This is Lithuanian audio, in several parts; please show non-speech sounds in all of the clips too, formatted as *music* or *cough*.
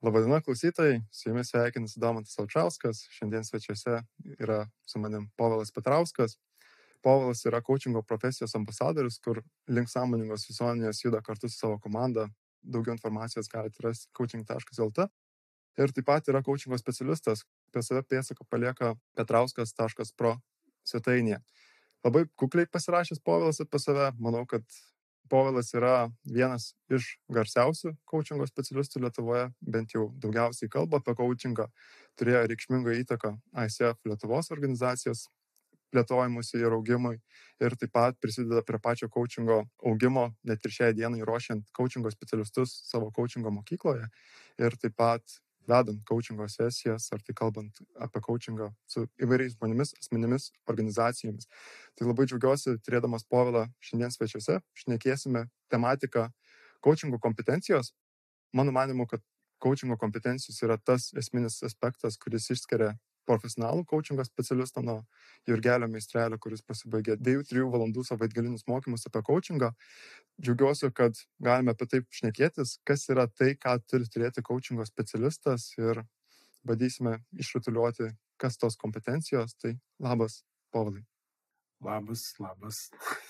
Labadiena klausytojai, su jumis sveikinasi Domantas Alčauskas, šiandien svečiuose yra su manim Povilas Petrauskas. Povilas yra coachingo profesijos ambasadorius, kur link sąmoningos visuomenės juda kartu su savo komanda. Daugiau informacijos galite rasti coaching.lt. Ir taip pat yra coachingo specialistas, apie save pėsako palieka petrauskas.pro svetainėje. Labai kukliai pasirašęs Povilas apie save, manau, kad Povilas yra vienas iš garsiausių coachingo specialistų Lietuvoje, bent jau daugiausiai kalba apie coachingą, turėjo reikšmingą įtaką ICF Lietuvos organizacijos plėtojimusi ir augimui ir taip pat prisideda prie pačio coachingo augimo, net ir šiai dienai ruošiant coachingo specialistus savo coachingo mokykloje. Ir taip pat vedant coachingo sesijas, ar tai kalbant apie coachingą su įvairiais žmonėmis, asmenimis, organizacijomis. Tai labai džiaugiuosi turėdamas povilą šiandien svečiuose, šnekėsime tematiką coachingo kompetencijos. Mano manimu, kad coachingo kompetencijos yra tas esminis aspektas, kuris išskiria profesionalų coachingo specialistą nuo Jurgelio meistrelio, kuris pasibaigė 2-3 valandų savaitgalinius mokymus apie coachingą. Džiaugiuosi, kad galime apie tai šnekėtis, kas yra tai, ką turi turėti coachingo specialistas ir bandysime išrutuliuoti, kas tos kompetencijos. Tai labas, Povilai. Labas, labas.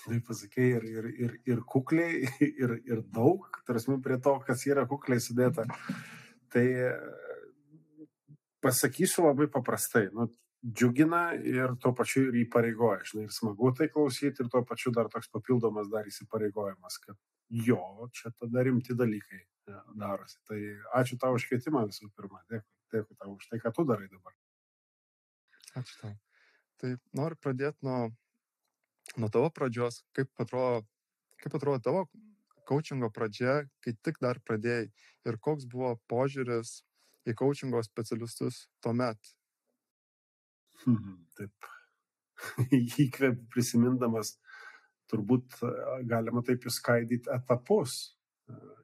Taip pasakė ir, ir, ir, ir kukliai, *laughs* ir, ir daug, tarsi prie to, kas yra kukliai sudėta. Tai pasakysiu labai paprastai. Nu, džiugina ir tuo pačiu ir įpareigoja. Žinai, ir smagu tai klausyti, ir tuo pačiu dar toks papildomas dar įsipareigojimas, kad jo, čia tada rimti dalykai e, darosi. Tai ačiū tau už kvietimą visų pirma. Dėkui, dėkui tau už tai, ką tu darai dabar. Ačiū tau. Tai noriu pradėti nuo, nuo tavo pradžios, kaip atrodo, kaip atrodo tavo coachingo pradžia, kai tik dar pradėjai ir koks buvo požiūris į coachingo specialistus tuomet? Mhm, taip. *laughs* Įkvėp prisimindamas, turbūt galima taip įskaidyti etapus.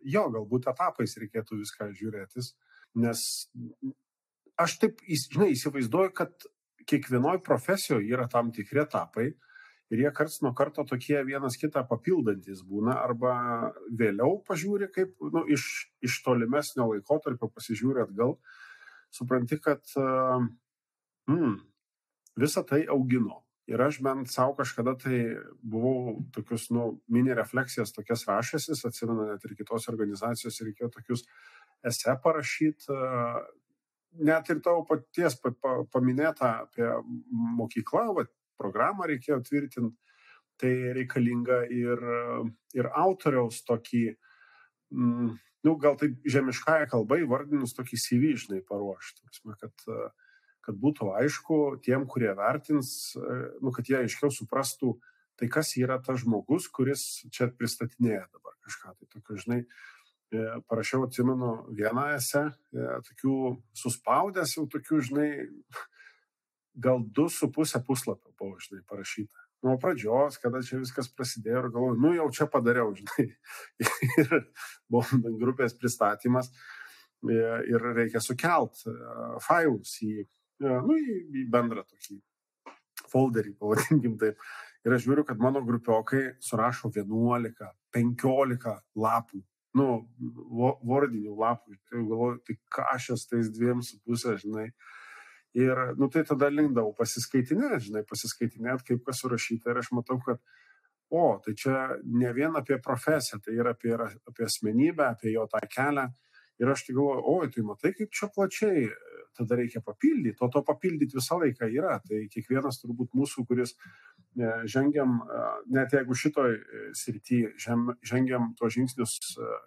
Jo, galbūt etapais reikėtų viską žiūrėtis, nes aš taip, žinai, įsivaizduoju, kad kiekvienoje profesijoje yra tam tikri etapai ir jie karts nuo karto tokie vienas kitą papildantis būna, arba vėliau pažiūri, kaip nu, iš, iš tolimesnio laikotarpio pasižiūri atgal, supranti, kad mm, visą tai augino. Ir aš bent savo kažkada tai buvau tokius, nu, mini refleksijas tokias rašęsis, atsimenu, net ir kitos organizacijos reikėjo tokius esė parašyti, net ir tavo paties paminėta apie mokyklą, va, programą reikėjo tvirtinti, tai reikalinga ir, ir autoriaus tokį, mm, nu, gal taip žemiškąją kalbą įvardinus tokį CV, žinai, paruošti. Kad, kad būtų aišku tiem, kurie vertins, nu, kad jie aiškiau suprastų, tai kas yra tas žmogus, kuris čia pristatinėja dabar kažką. Tai tokio, žinai, parašiau, atsimenu, vieną esę, tokių suspaudęs jau tokių, žinai, gal du su pusę puslapio buvo, žinai, parašyta. Nuo pradžios, kada čia viskas prasidėjo ir galvoju, nu jau čia padariau, *laughs* žinai. ir buvo grupės pristatymas ir reikia sukelt e, failus į, e, nu, į, bendrą tokį folderį, pavadinkim taip. Ir aš žiūriu, kad mano grupiokai surašo 11, 15 lapų, nu, vordinių lapų. Tai galvoju, tai ką aš esu tais dviem su pusė, žinai. Ir, nu, tai tada linkdavau pasiskaitinėti, žinai, pasiskaitinėti, kaip kas surašyta. Ir aš matau, kad, o, tai čia ne vien apie profesiją, tai yra apie, apie asmenybę, apie jo tą kelią. Ir aš tik galvoju, oi, tai matai, kaip čia plačiai, tada reikia papildyti, o to papildyti visą laiką yra. Tai kiekvienas turbūt mūsų, kuris e, žengiam, e, net jeigu šitoj e, srity žengiam tuos žingsnius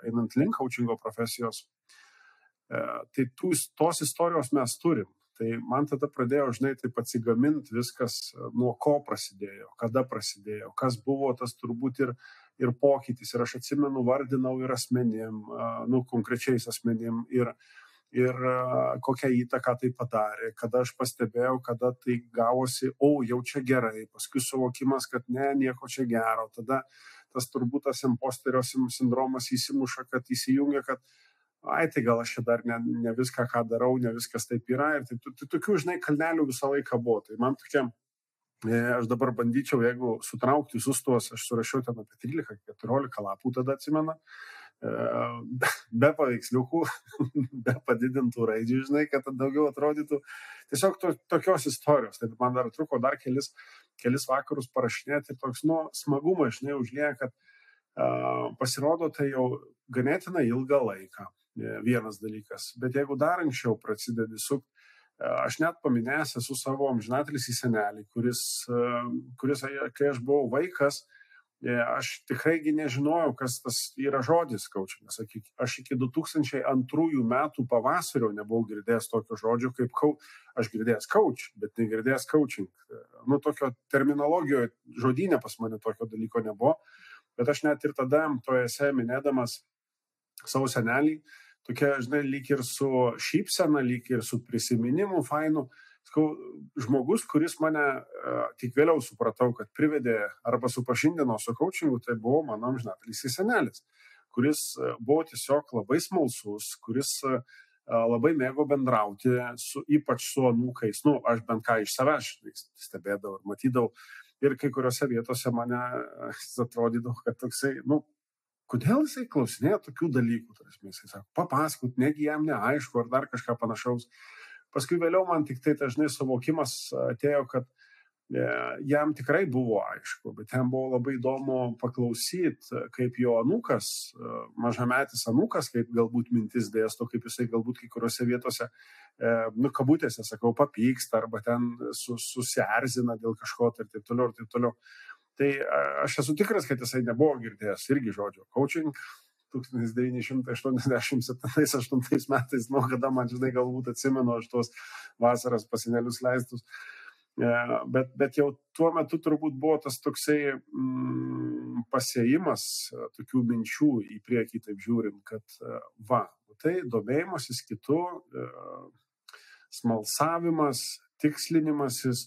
einant link coachingo profesijos, tai tų, tos istorijos mes turim. Tai man tada pradėjo, žinai, taip atsigaminti viskas, nuo ko prasidėjo, kada prasidėjo, kas buvo tas turbūt ir, ir pokytis. Ir aš atsimenu, vardinau ir asmenim, nu, konkrečiais asmenim, ir, ir kokią įtaką tai padarė, kada aš pastebėjau, kada tai gavosi, o jau čia gerai, paskui suvokimas, kad ne, nieko čia gero, tada tas turbūt tas imposterio sindromas įsimuša, kad įsijungia, kad ai, tai gal aš čia dar ne, ne viską, ką darau, ne viskas taip yra. Ir tai, tai tokių, žinai, kalnelių visą laiką buvo. Tai man tokia, e, aš dabar bandyčiau, jeigu sutraukti visus tuos, aš surašiau ten apie 13-14 lapų, tada atsimenu, be paveiksliukų, *laughs* be padidintų raidžių, žinai, kad daugiau atrodytų. Tiesiog to, tokios istorijos. Tai man dar truko dar kelis, kelis vakarus parašinėti ir toks, nu, smagumas, žinai, užlieja, kad uh, pasirodo tai jau ganėtinai ilgą laiką. E, vienas dalykas. Bet jeigu dar anksčiau prasidedi su, aš net paminėjęs esu savo amžinatelis į senelį, kuris, kuris, kai aš buvau vaikas, uh, E, aš tikraigi nežinojau, kas tas yra žodis coachingas. Aš iki 2002 metų pavasario nebuvau girdėjęs tokio žodžio kaip coach. Aš girdėjęs coach, bet negirdėjęs. E, nu, tokio terminologijoje žodinė pas mane tokio dalyko nebuvo. Bet aš net ir tada toje esė minėdamas savo senelį, tokia, žinai, lyg ir su šypsena, lyg ir su prisiminimu fainu, Skau, žmogus, kuris mane uh, tik vėliau supratau, kad privedė arba supažindino su coachingu, tai buvo mano amžinatelis senelis, kuris uh, buvo tiesiog labai smalsus, kuris uh, labai mėgo bendrauti, su, ypač su anūkais. Nu, aš bent ką iš savęs stebėdavau ir matydavau. Ir kai kuriuose vietose mane atrodydavo, kad toksai, nu, kodėl jisai klausinėja tokių dalykų. Tarsi, jisai sako, papasakot, negi jam neaišku ar dar kažką panašaus. Paskui vėliau man tik tai dažnai suvokimas atėjo, kad e, jam tikrai buvo aišku, bet jam buvo labai įdomu paklausyti, kaip jo anūkas, e, mažametis anūkas, kaip galbūt mintis dėsto, kaip jisai galbūt kai kuriuose vietose, e, nu, kabutėse, sakau, papyksta arba ten susierzina dėl kažko tai ir taip toliau ir taip toliau. Tai aš esu tikras, kad jisai nebuvo girdėjęs irgi žodžio coaching, 1987-1988 metais, nuo kada man, žinai, galbūt atsimenu aš tuos vasaras pasinelius leistus. E, bet, bet jau tuo metu turbūt buvo tas toksai mm, pasėjimas e, tokių minčių į priekį, taip žiūrint, kad e, va, tai domėjimasis kitų, smalsavimas, tikslinimasis,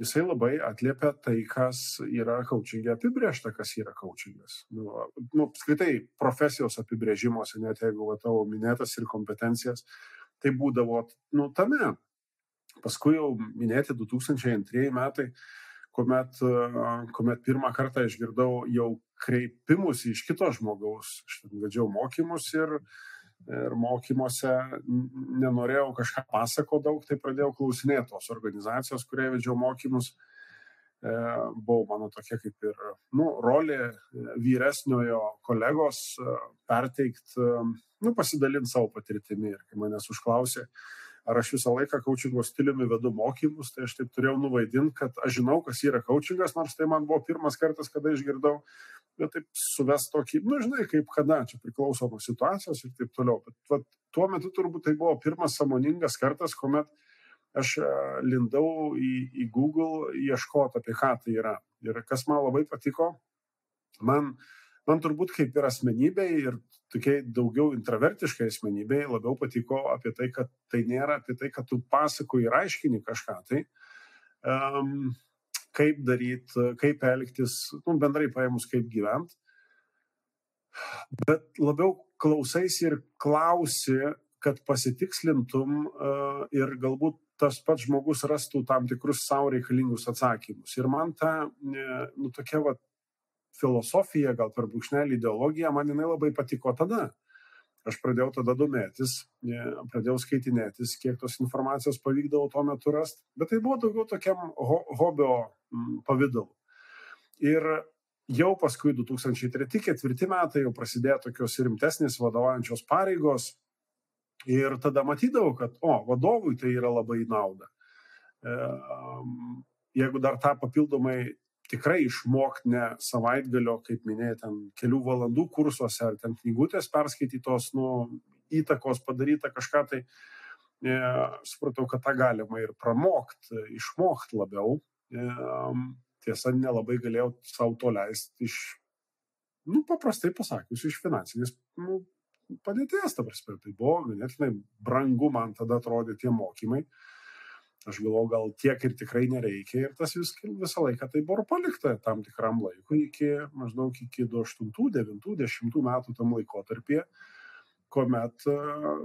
jisai labai atliepia tai, kas yra coachingė apibriešta, kas yra coachingas. Nu, nu, apskritai, profesijos apibrėžimuose, net jeigu va, tavo minėtas ir kompetencijas, tai būdavo nu, tame. Paskui jau minėti 2002 metai, kuomet, kuomet pirmą kartą išgirdau jau kreipimus iš kito žmogaus, aš vedžiau mokymus ir uh, ir mokymuose nenorėjau kažką pasako daug, tai pradėjau klausinėti tos organizacijos, kurie vedžiau mokymus. E, Buvau mano tokia kaip ir nu, rolė e, vyresniojo kolegos e, perteikti, nu, pasidalinti savo patirtimi. Ir kai manęs užklausė, ar aš visą laiką coachingo stiliumi vedu mokymus, tai aš taip turėjau nuvaidinti, kad aš žinau, kas yra coachingas, nors tai man buvo pirmas kartas, kada išgirdau bet taip suvest tokį, nu, žinai, kaip kada, čia priklauso nuo situacijos ir taip toliau. Bet va, tuo metu turbūt tai buvo pirmas samoningas kartas, kuomet aš e, lindau į, į Google ieškoti, apie ką tai yra. Ir kas man labai patiko, man, man turbūt kaip ir asmenybei ir tokiai daugiau intravertiškai asmenybei labiau patiko apie tai, kad tai nėra apie tai, kad tu pasakoji ir aiškini kažką. Tai, um, kaip daryti, kaip elgtis, nu, bendrai paėmus, kaip gyventi. Bet labiau klausaisi ir klausi, kad pasitikslintum uh, ir galbūt tas pats žmogus rastų tam tikrus savo reikalingus atsakymus. Ir man ta, nu, tokia va, filosofija, gal per brūkšnelį ideologija, man jinai labai patiko tada. Aš pradėjau tada domėtis, pradėjau skaitinėtis, kiek tos informacijos pavykdavo tuo metu rasti, bet tai buvo daugiau tokiam ho hobio pavydalu. Ir jau paskui 2003-2004 metai jau prasidėjo tokios rimtesnės vadovaujančios pareigos ir tada matydavau, kad, o, vadovui tai yra labai nauda. Jeigu dar tą papildomai tikrai išmokti ne savaitgalio, kaip minėjai, ten kelių valandų kursuose ar ten knygutės perskaitytos, nu, įtakos padaryta kažką, tai e, supratau, kad tą galima ir pramokti, išmokti labiau. E, tiesa, nelabai galėjau savo to leisti iš, nu, paprastai pasakius, iš finansinės nu, padėties, ta prasme. Tai buvo ganėtinai brangu man tada atrodė tie mokymai. E, Aš galvoju, gal tiek ir tikrai nereikia ir tas vis, visą laiką tai buvo palikta tam tikram laikui, iki maždaug iki 2008, 2009, 2010 metų tam laikotarpyje, kuomet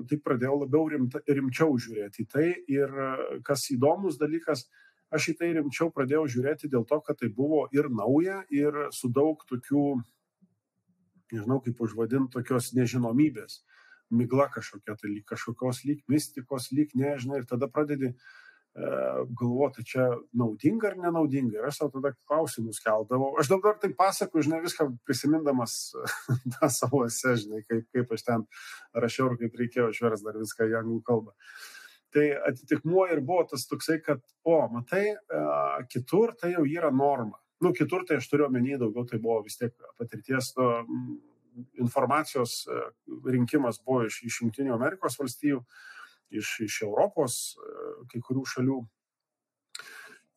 tai pradėjau labiau rimta, rimčiau žiūrėti į tai ir kas įdomus dalykas, aš į tai rimčiau pradėjau žiūrėti dėl to, kad tai buvo ir nauja, ir su daug tokių nežinau kaip užvadinti, tokios nežinomybės, migla kažkokia, tai lyg kažkokios lyg mistikos, lyg nežinai, ir tada pradedi E, galvoti, čia naudinga ar nenaudinga. Ir aš savo tada klausimus keldavau. Aš dabar tai pasakoju, žinai, viską prisimindamas *laughs* tą savo esę, žinai, kaip, kaip aš ten rašiau ir kaip reikėjo išversti dar viską į anglų kalbą. Tai atitikmuo ir buvo tas toksai, kad, o, matai, e, kitur tai jau yra norma. Nu, kitur tai aš turiu omeny daugiau, tai buvo vis tiek patirties to, informacijos e, rinkimas buvo iš, iš Junktinių Amerikos valstijų. Uh, iš, iš Europos e, kai kurių šalių.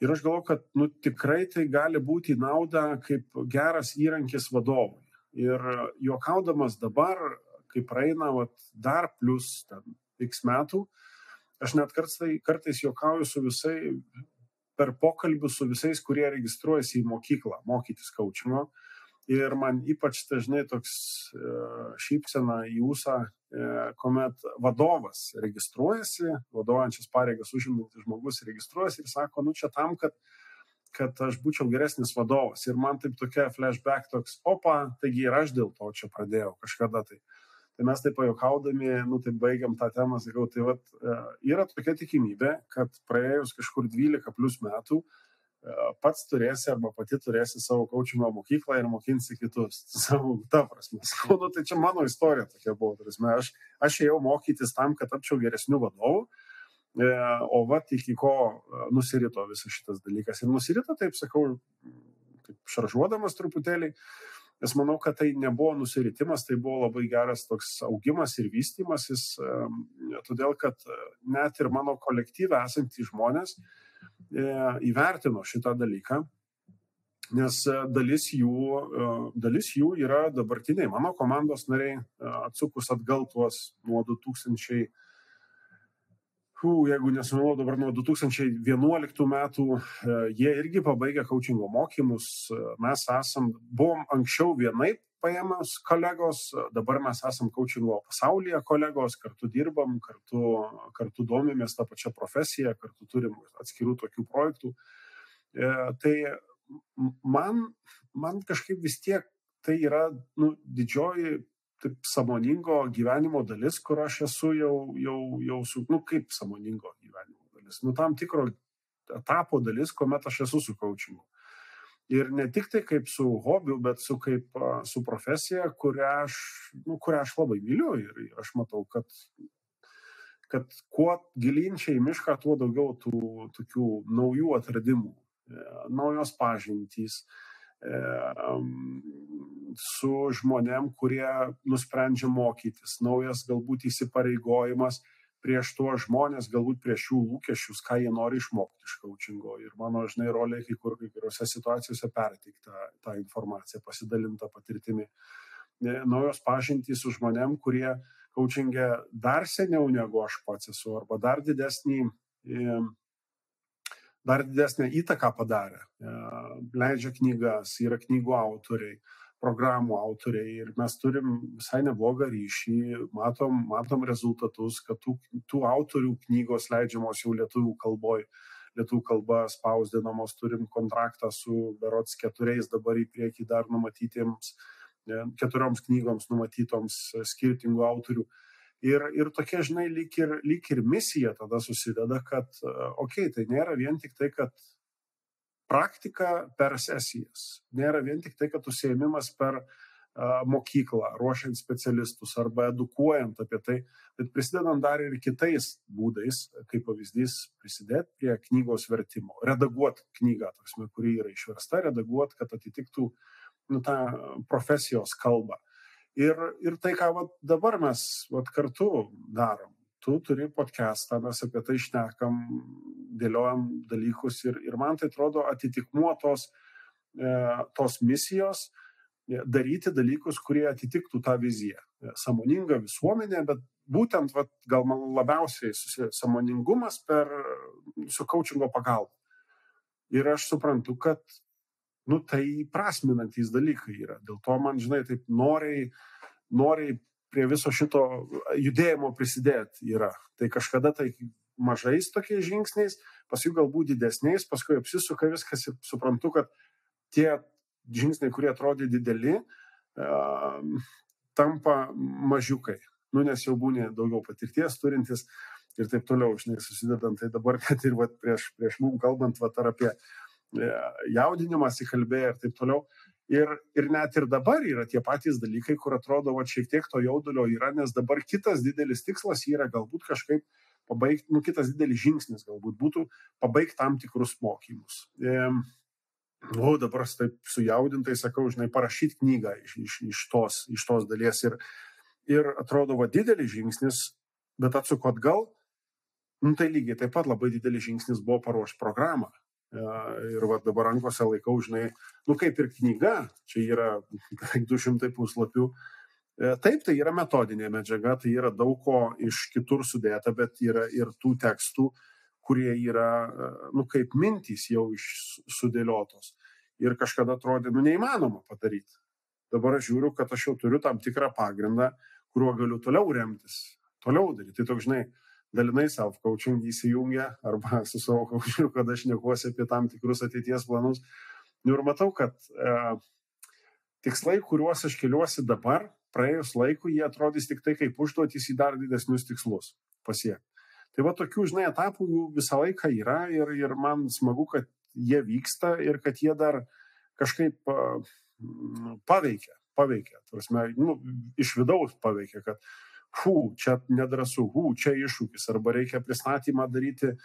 Ir aš galvoju, kad nu, tikrai tai gali būti nauda kaip geras įrankis vadovui. Ir juokaudamas dabar, kai praeina vat, dar plus ten x metų, aš net kartais, kartais juokauju su visai, per pokalbių su visais, kurie registruojasi į mokyklą, mokytis kaučimo. Ir man ypač dažnai toks e, šypsena į jūsą, e, kuomet vadovas registruojasi, vadovaujančias pareigas užimantis žmogus registruojasi ir sako, nu čia tam, kad, kad aš būčiau geresnis vadovas. Ir man taip tokia flashback toks, opa, taigi ir aš dėl to čia pradėjau kažkada tai. Tai mes taip pajokaudami, nu taip baigiam tą temą, sakau, tai vat, e, yra tokia tikimybė, kad praėjus kažkur 12 plus metų, uh, pats turėsi arba pati turėsi savo kočimo mokyklą ir mokinsi kitus. *laughs* Savo, ta prasme. Nu, tai čia mano istorija tokia buvo. Prasme. Aš, aš ėjau mokytis tam, kad tapčiau geresniu vadovu, e, o va iki ko e, nusirito visas šitas dalykas. Ir nusirito, taip sakau, taip šaržuodamas truputėlį. Nes manau, kad tai nebuvo nusiritimas, tai buvo labai geras toks augimas ir vystimasis, e, todėl kad net ir mano kolektyve esantys žmonės, E, įvertino šitą dalyką, nes e, dalis jų, e, dalis jų yra dabartiniai mano komandos nariai, atsukus atgal tuos nuo 2000, hų, jeigu nesumilau dabar nuo 2011 metų, jie irgi pabaigė coachingo mokymus, mes esam, buvom anksčiau vienaip paėmęs kolegos, dabar mes esam coachingo pasaulyje kolegos, kartu dirbam, kartu, kartu domimės tą pačią profesiją, kartu turim atskirų tokių projektų. E, tai man, man kažkaip vis tiek tai yra nu, didžioji taip samoningo gyvenimo dalis, kur aš esu jau, jau, jau su, nu kaip samoningo gyvenimo dalis, nu tam tikro etapo dalis, kuomet aš esu su coachingu. Ir ne tik tai kaip su hobiu, bet su kaip su profesija, kurią aš, nu, kurią aš labai myliu. Ir aš matau, kad, kad kuo gilinčiai mišką, tuo daugiau tų tokių naujų atradimų, e, naujos pažintys e, su žmonėm, kurie nusprendžia mokytis, naujas galbūt įsipareigojimas prieš tuos žmonės, galbūt prieš jų lūkesčius, ką jie nori išmokti iš coachingo. Ir mano, žinai, rolė kai kur, kai kuriuose situacijose perteikta tą informaciją, pasidalinta patirtimi. Naujos pažintys su žmonėm, kurie coachingė dar seniau negu aš pats esu, arba dar didesnį dar didesnę įtaką padarė. E, leidžia knygas, yra knygų autoriai, programų autoriai ir mes turim visai neblogą ryšį, matom, matom rezultatus, kad tų, tų autorių knygos leidžiamos jau lietuvių kalboje, lietuvių kalba spausdinamos, turim kontraktą su berots keturiais dabar į priekį dar numatytiems, e, keturioms knygoms numatytoms skirtingų autorių. Ir, ir tokia, žinai, lyg ir, lyg ir misija tada susideda, kad, okei, okay, tai nėra vien tik tai, kad praktika per sesijas. Nėra vien tik tai, kad užsiemimas per uh, mokyklą, ruošiant specialistus arba edukuojant apie tai, bet prisidedant dar ir kitais būdais, kaip pavyzdys, prisidėti prie knygos vertimo, redaguoti knygą, tarsime, kuri yra išversta, redaguoti, kad atitiktų nu, tą profesijos kalbą. Ir, ir tai, ką vat, dabar mes vat, kartu darom tu turi podcastą, mes apie tai išnekam, dėliojam dalykus ir, ir man tai atrodo atitikmuo tos, e, tos misijos e, daryti dalykus, kurie atitiktų tą viziją. E, samoninga visuomenė, bet būtent vat, gal man labiausiai samoningumas per su coachingo pagalba. Ir aš suprantu, kad nu, tai prasminantys dalykai yra. Dėl to man, žinai, taip noriai, noriai prie viso šito judėjimo prisidėti yra. Tai kažkada tai mažais tokiais žingsniais, paskui galbūt didesniais, paskui apsisuka viskas ir suprantu, kad tie žingsniai, kurie atrodė dideli, tampa mažiukai. Nu, nes jau būni daugiau patirties turintis ir taip toliau, žinai, susidedant. Tai dabar net ir vat, prieš, prieš mum kalbant vat, ar apie e, jaudinimas įkalbėję ir taip toliau. Ir, ir net ir dabar yra tie patys dalykai, kur atrodo, va, šiek tiek to jaudulio yra, nes dabar kitas didelis tikslas yra galbūt kažkaip pabaigti, nu, kitas didelis žingsnis galbūt būtų pabaigti tam tikrus mokymus. E, nu, dabar taip sujaudintai sakau, žinai, parašyti knygą iš, iš, iš, tos, iš tos dalies. Ir, ir atrodo, va, didelis žingsnis, bet atsuku atgal, nu, tai lygiai taip pat labai didelis žingsnis buvo paruošti programą. Ir va, dabar rankose laikau, žinai, nu kaip ir knyga, čia yra beveik 200 puslapių. E, taip, tai yra metodinė medžiaga, tai yra daug ko iš kitur sudėta, bet yra ir tų tekstų, kurie yra, e, nu kaip mintys jau sudėliotos. Ir kažkada atrodė, nu neįmanoma padaryti. Dabar aš žiūriu, kad aš jau turiu tam tikrą pagrindą, kuriuo galiu toliau remtis, toliau daryti. Tai toks, žinai, dalinai self-coaching įsijungia arba *laughs* su savo coachiu, kad aš nekuosi apie tam tikrus ateities planus. Nu, ir matau, kad e, tikslai, kuriuos aš keliuosi dabar, praėjus laikui, jie atrodys tik tai kaip užduotys į dar didesnius tikslus pasiekti. Tai va tokių, žinai, etapų jų visą laiką yra ir, ir man smagu, kad jie vyksta ir kad jie dar kažkaip paveikia, paveikia, prasme, nu, iš vidaus paveikia, kad hu, čia nedrasu, hu, čia iššūkis, arba reikia pristatymą daryti e,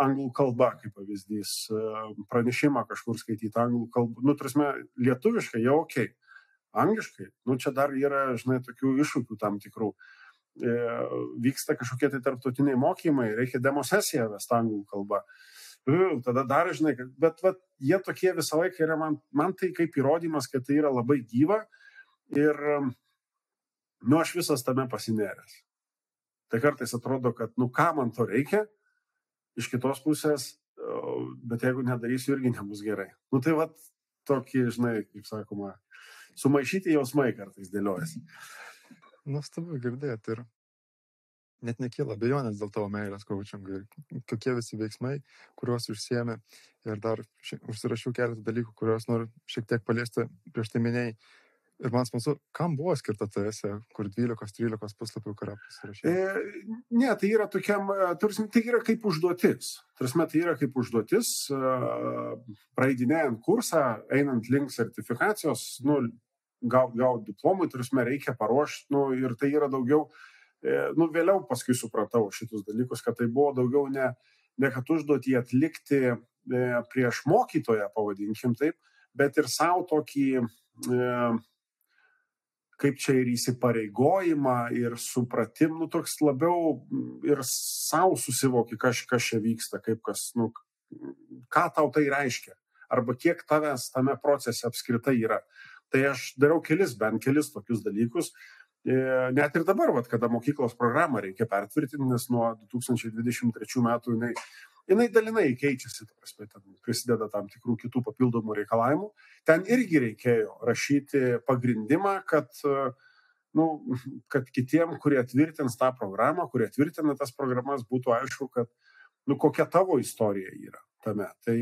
anglų kalba, kaip pavyzdys, e, pranešimą kažkur skaityti anglų kalbą, nu, prasme, lietuviškai jau ok, angliškai, nu, čia dar yra, žinai, tokių iššūkių tam tikrų. E, vyksta kažkokie tai tarptautiniai mokymai, reikia demosesiją vesti anglų kalba. Tada dar, žinai, bet vat, jie tokie visą laiką yra, man, man tai kaip įrodymas, kad tai yra labai gyva ir nu aš visas tame pasineręs. Tai kartais atrodo, kad nu ką man to reikia, iš kitos pusės, bet jeigu nedarysiu, irgi nebus gerai. Nu tai va tokį, žinai, kaip sakoma, sumaišyti jausmai kartais dėliojasi. Nuostabu girdėti ir net nekyla abejonės dėl tavo meilės coachingui, kokie visi veiksmai, kuriuos užsiemi. Ir dar užsirašiau keletą dalykų, kuriuos noriu šiek tiek paliesti prieš tai minėjai. Ir man smalsu, kam buvo skirta ta esė, kur 12-13 puslapių, kurią pasirašė? E, ne, tai yra tokiam, e, tursim, tai yra kaip užduotis. Tarsi, tai yra kaip užduotis, e, praeidinėjant kursą, einant link sertifikacijos, nu, gauti gaut diplomui, turisi reikia paruošti, nu, ir tai yra daugiau, e, nu, vėliau paskui supratau šitus dalykus, kad tai buvo daugiau ne, ne kad užduoti atlikti prieš mokytoją, pavadinkim taip, bet ir savo tokį e, kaip čia ir įsipareigojimą, ir supratim, nu, toks labiau ir savo susivoki, kas, kas čia vyksta, kaip kas, nu, ką tau tai reiškia, arba kiek tavęs tame procese apskritai yra. Tai aš dariau kelis, bent kelis tokius dalykus. E, net ir dabar, vat, kada mokyklos programą reikia pertvirtinti, nes nuo 2023 metų jinai jinai dalinai keičiasi, prasme, prisideda tam tikrų kitų papildomų reikalavimų. Ten irgi reikėjo rašyti pagrindimą, kad, nu, kad kitiem, kurie tvirtins tą programą, kurie tvirtina tas programas, būtų aišku, kad nu, kokia tavo istorija yra tame. Tai,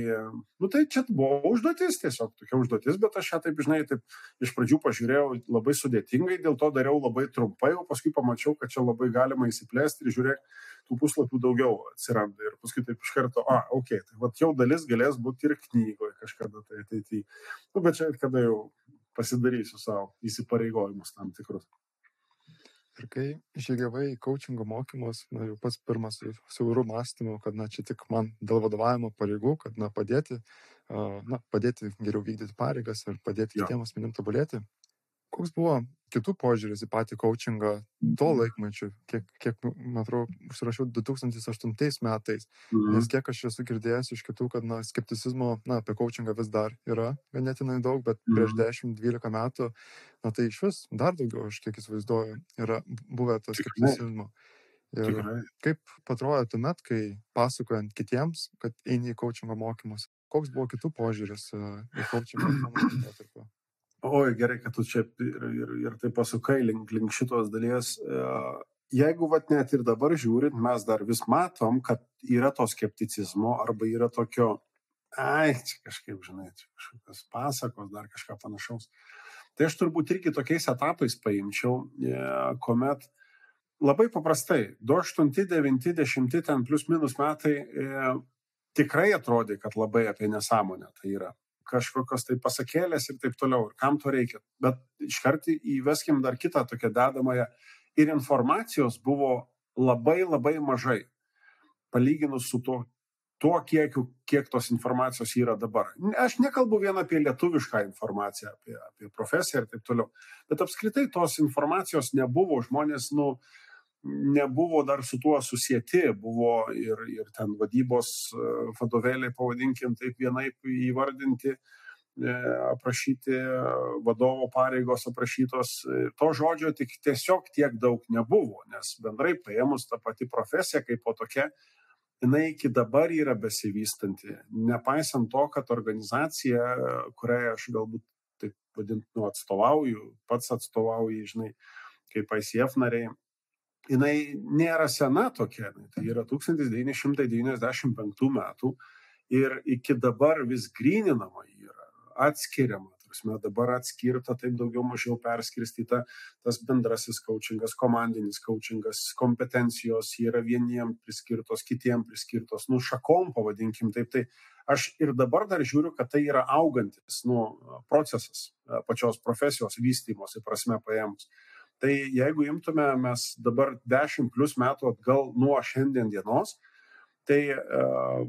nu, tai čia buvo užduotis, tiesiog tokia užduotis, bet aš ją taip, žinai, taip iš pradžių pažiūrėjau labai sudėtingai, dėl to dariau labai trumpai, o paskui pamačiau, kad čia labai galima įsiplėsti ir žiūrėk, tų puslapių daugiau atsiranda. Ir paskui taip iš karto, a, ok, tai va jau dalis galės būti ir knygoje kažkada tai ateityje. Nu, bet čia kada jau pasidarysiu savo įsipareigojimus tam tikrus. Ir kai žygiavai į coachingo mokymus, na, jau pats pirmas su siauru mąstymu, kad, na, čia tik man dėl vadovavimo pareigų, kad, na, padėti, na, padėti geriau vykdyti pareigas ir padėti kitiems asmenim tobulėti. Koks buvo kitų požiūris į patį coachingą tuo mhm. laikmečiu, kiek, kiek man atrodo, užsirašiau 2008 metais, mhm. nes kiek aš esu girdėjęs iš kitų, kad, na, skepticizmo, na, apie coachingą vis dar yra ganėtinai daug, bet mhm. prieš 10-12 metų, na, tai iš vis dar daugiau, aš kiek įsivaizduoju, yra buvę to skepticizmo. Ir Tikrai. kaip patrodo tuomet, kai pasakojant kitiems, kad eini į coachingo mokymus, koks buvo kitų požiūris į coachingo laikotarpio? Oi, gerai, kad tu čia ir, ir, ir tai pasukai link, link šitos dalies. E, jeigu vat net ir dabar žiūrint, mes dar vis matom, kad yra to skepticizmo arba yra tokio, ai, čia kažkaip, žinai, čia kažkokios pasakos, dar kažką panašaus. Tai aš turbūt irgi tokiais etapais paimčiau, e, kuomet labai paprastai, 28, 9, 10, ten plus minus metai e, tikrai atrodė, kad labai apie nesąmonę tai yra kažkokios tai pasakėlės ir taip toliau, ir kam to reikia. Bet iškart įveskim dar kitą tokią dedamąją. Ir informacijos buvo labai labai mažai, palyginus su tuo, tuo kiekiu, kiek tos informacijos yra dabar. Aš nekalbu vien apie lietuvišką informaciją, apie, apie profesiją ir taip toliau, bet apskritai tos informacijos nebuvo, žmonės, nu, nebuvo dar su tuo susijęti, buvo ir, ir ten vadybos e, vadovėliai, pavadinkim taip vienaip įvardinti, e, aprašyti vadovo pareigos aprašytos. To žodžio tik tiesiog tiek daug nebuvo, nes bendrai paėmus tą pati profesiją kaip po tokia jinai iki dabar yra besivystanti. Nepaisant to, kad organizacija, kuriai aš galbūt taip vadintu atstovauju, pats atstovauju, žinai, kaip ICF nariai, jinai nėra sena tokia, tai yra 1995 metų ir iki dabar vis grininama yra, atskiriama prasme dabar atskirta, taip daugiau mažiau perskirstyta tas bendrasis coachingas, komandinis coachingas, kompetencijos yra vieniem priskirtos, kitiem priskirtos, nu šakom pavadinkim taip. Tai aš ir dabar dar žiūriu, kad tai yra augantis nu, procesas pačios profesijos vystymosi prasme paėmus. Tai jeigu imtume mes dabar 10 plus metų atgal nuo šiandien dienos, Tai uh,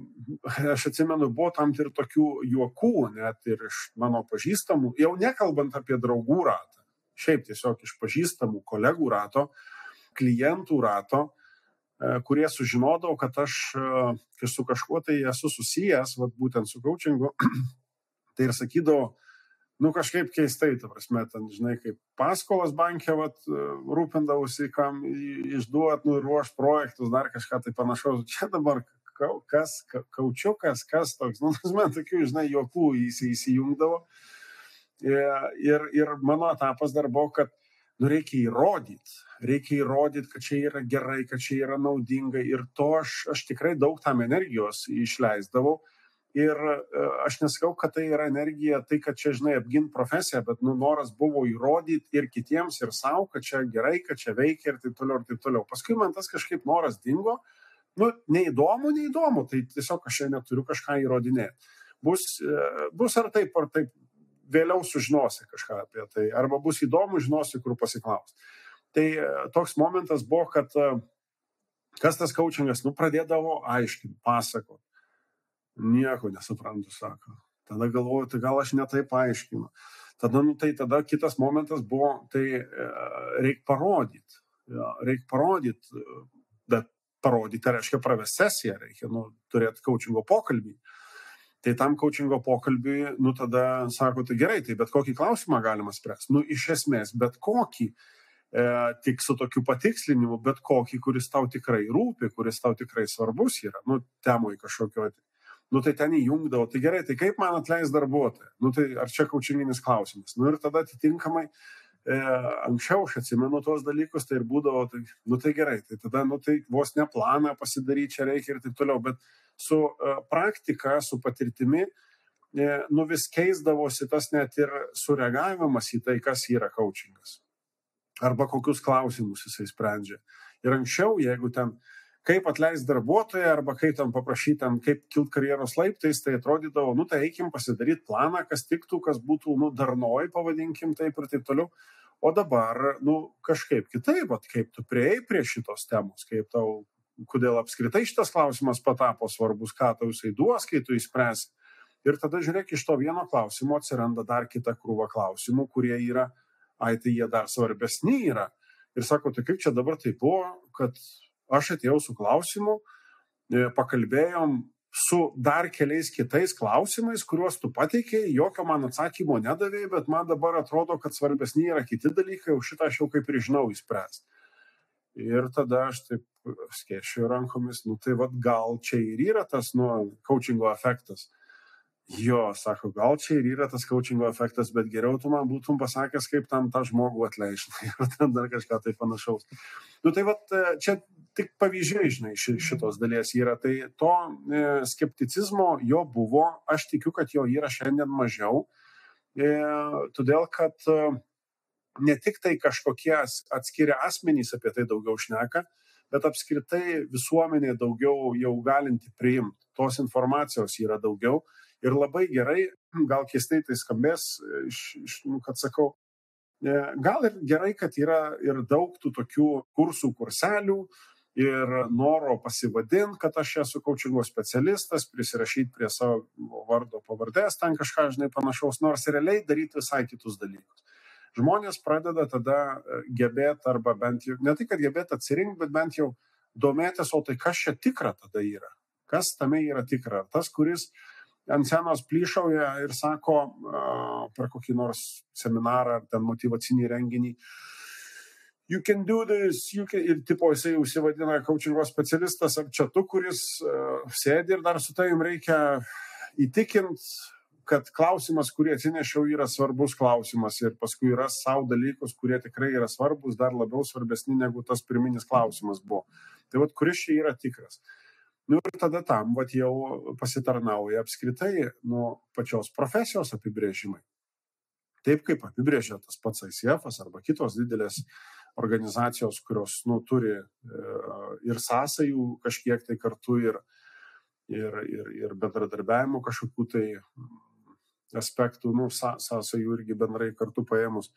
aš atsimenu, buvo tam ir tokių juokų, net ir iš mano pažįstamų, jau nekalbant apie draugų ratą, šiaip tiesiog iš pažįstamų kolegų rato, klientų rato, uh, kurie sužinodavo, kad aš uh, su kažkuo tai esu susijęs, vat, būtent su coachingu, *clears throat* tai ir sakydavo, nu kažkaip keistai, ta prasme, ten, žinai, kaip paskolas bankė, vat, rūpindavosi, kam išduot, nu, ruoš projektus, dar kažką tai panašaus. *laughs* Čia dabar kas, kaučiukas, kas toks, nu, *laughs* man tokių, žinai, juokų įsijungdavo. Ir, ir mano etapas dar buvo, kad, nu, reikia įrodyti, reikia įrodyti, kad čia yra gerai, kad čia yra naudinga ir to aš, aš tikrai daug tam energijos išleisdavau Ir e, aš nesakau, kad tai yra energija, tai, kad čia, žinai, apgint profesiją, bet nu, noras buvo įrodyti ir kitiems, ir savo, kad čia gerai, kad čia veikia ir taip toliau, ir taip toliau. Paskui man tas kažkaip noras dingo, nu, neįdomu, neįdomu, tai tiesiog aš čia neturiu kažką įrodinėti. Bus, e, bus ar taip, ar taip, vėliau sužinosi kažką apie tai, arba bus įdomu, žinosi, kur pasiklausti. Tai e, toks momentas buvo, kad kas tas coachingas, nu, pradėdavo aiškinti, pasakoti Nieko nesuprantu, sako. Tada galvoju, tai gal aš netai paaiškinu. Tada, nu, tai tada kitas momentas buvo, tai e, reikia parodyti. Ja, reikia parodyti, bet parodyti tai reiškia pravesti sesiją, reikia nu, turėti coachingo pokalbį. Tai tam coachingo pokalbiui, nu tada sako, tai gerai, tai bet kokį klausimą galima spręsti. Nu, iš esmės, bet kokį, e, tik su tokiu patikslinimu, bet kokį, kuris tau tikrai rūpi, kuris tau tikrai svarbus yra, nu, temui kažkokio nu tai ten įjungdavo, tai gerai, tai kaip man atleis darbuotoją, nu tai ar čia kaučinginis klausimas. Nu ir tada atitinkamai e, anksčiau aš atsimenu tuos dalykus, tai ir būdavo, tai, nu tai gerai, tai tada, nu tai vos ne planą pasidaryti čia reikia ir taip toliau, bet su e, praktika, su patirtimi, e, nu vis keisdavosi tas net ir sureagavimas į tai, kas yra coachingas. Arba kokius klausimus jisai sprendžia. Ir anksčiau, jeigu ten kaip atleisti darbuotoją arba kaip tam paprašyti, tam, kaip kilt karjeros laiptais, tai atrodydavo, nu tai eikim pasidaryti planą, kas tiktų, kas būtų, nu, darnoj, pavadinkim taip ir taip toliau. O dabar, nu, kažkaip kitaip, at, kaip tu prieėjai prie šitos temos, kaip tau, kodėl apskritai šitas klausimas patapo svarbus, ką tau jisai duos, kai tu įspręsi. Ir tada žiūrėk, iš to vieno klausimo atsiranda dar kita krūva klausimų, kurie yra, ai tai jie dar svarbesni yra. Ir sako, tai kaip čia dabar tai buvo, kad aš atėjau su klausimu, e, pakalbėjom su dar keliais kitais klausimais, kuriuos tu pateikėjai, jokio man atsakymo nedavėjai, bet man dabar atrodo, kad svarbesni yra kiti dalykai, o šitą aš jau kaip ir žinau įspręsti. Ir tada aš taip skėšiu rankomis, nu tai vad gal čia ir yra tas, nu, coachingo efektas. Jo, sako, gal čia ir yra tas coachingo efektas, bet geriau tu man būtum pasakęs, kaip tam tą žmogų atleisti. *laughs* Ir ten dar kažką tai panašaus. Nu tai vad, e, čia tik pavyzdžiai, žinai, šitos dalies yra. Tai to e, skepticizmo jo buvo, aš tikiu, kad jo yra šiandien mažiau, e, todėl kad e, ne tik tai kažkokie atskiri asmenys apie tai daugiau šneka, bet apskritai visuomenė daugiau jau galinti priimti. Tos informacijos yra daugiau ir labai gerai, gal keistai tai skambės, nu, kad sakau, gal ir gerai, kad yra ir daug tų tokių kursų, kurselių, ir noro pasivadinti, kad aš esu coachingo specialistas, prisirašyti prie savo vardo pavardės, ten kažką, žinai, panašaus, nors realiai daryti visai kitus dalykus žmonės pradeda tada e, gebėti arba bent jau, ne tai, kad gebėti atsirinkti, bet bent jau domėtis, o tai kas čia tikra tada yra. Kas tame yra tikra. Tas, kuris ant senos plyšauja ir sako per kokį nors seminarą ar ten motivacinį renginį, you can do this, you can, ir tipo jisai užsivadina coachingo specialistas ar čia tu, kuris uh, sėdi ir dar su tavim reikia įtikinti kad klausimas, kurį atsinešiau, yra svarbus klausimas ir paskui yra savo dalykus, kurie tikrai yra svarbus, dar labiau svarbesni negu tas pirminis klausimas buvo. Tai vad, kuris čia yra tikras. Nu ir tada tam vat, jau pasitarnauja apskritai nu, pačios profesijos apibrėžimai. Taip kaip apibrėžia tas pats ICF arba kitos didelės organizacijos, kurios nu, turi e, ir sąsajų kažkiek tai kartu ir, ir, ir, ir bendradarbiavimo kažkokių tai aspektų, nu, sąsajų irgi bendrai kartu paėmus.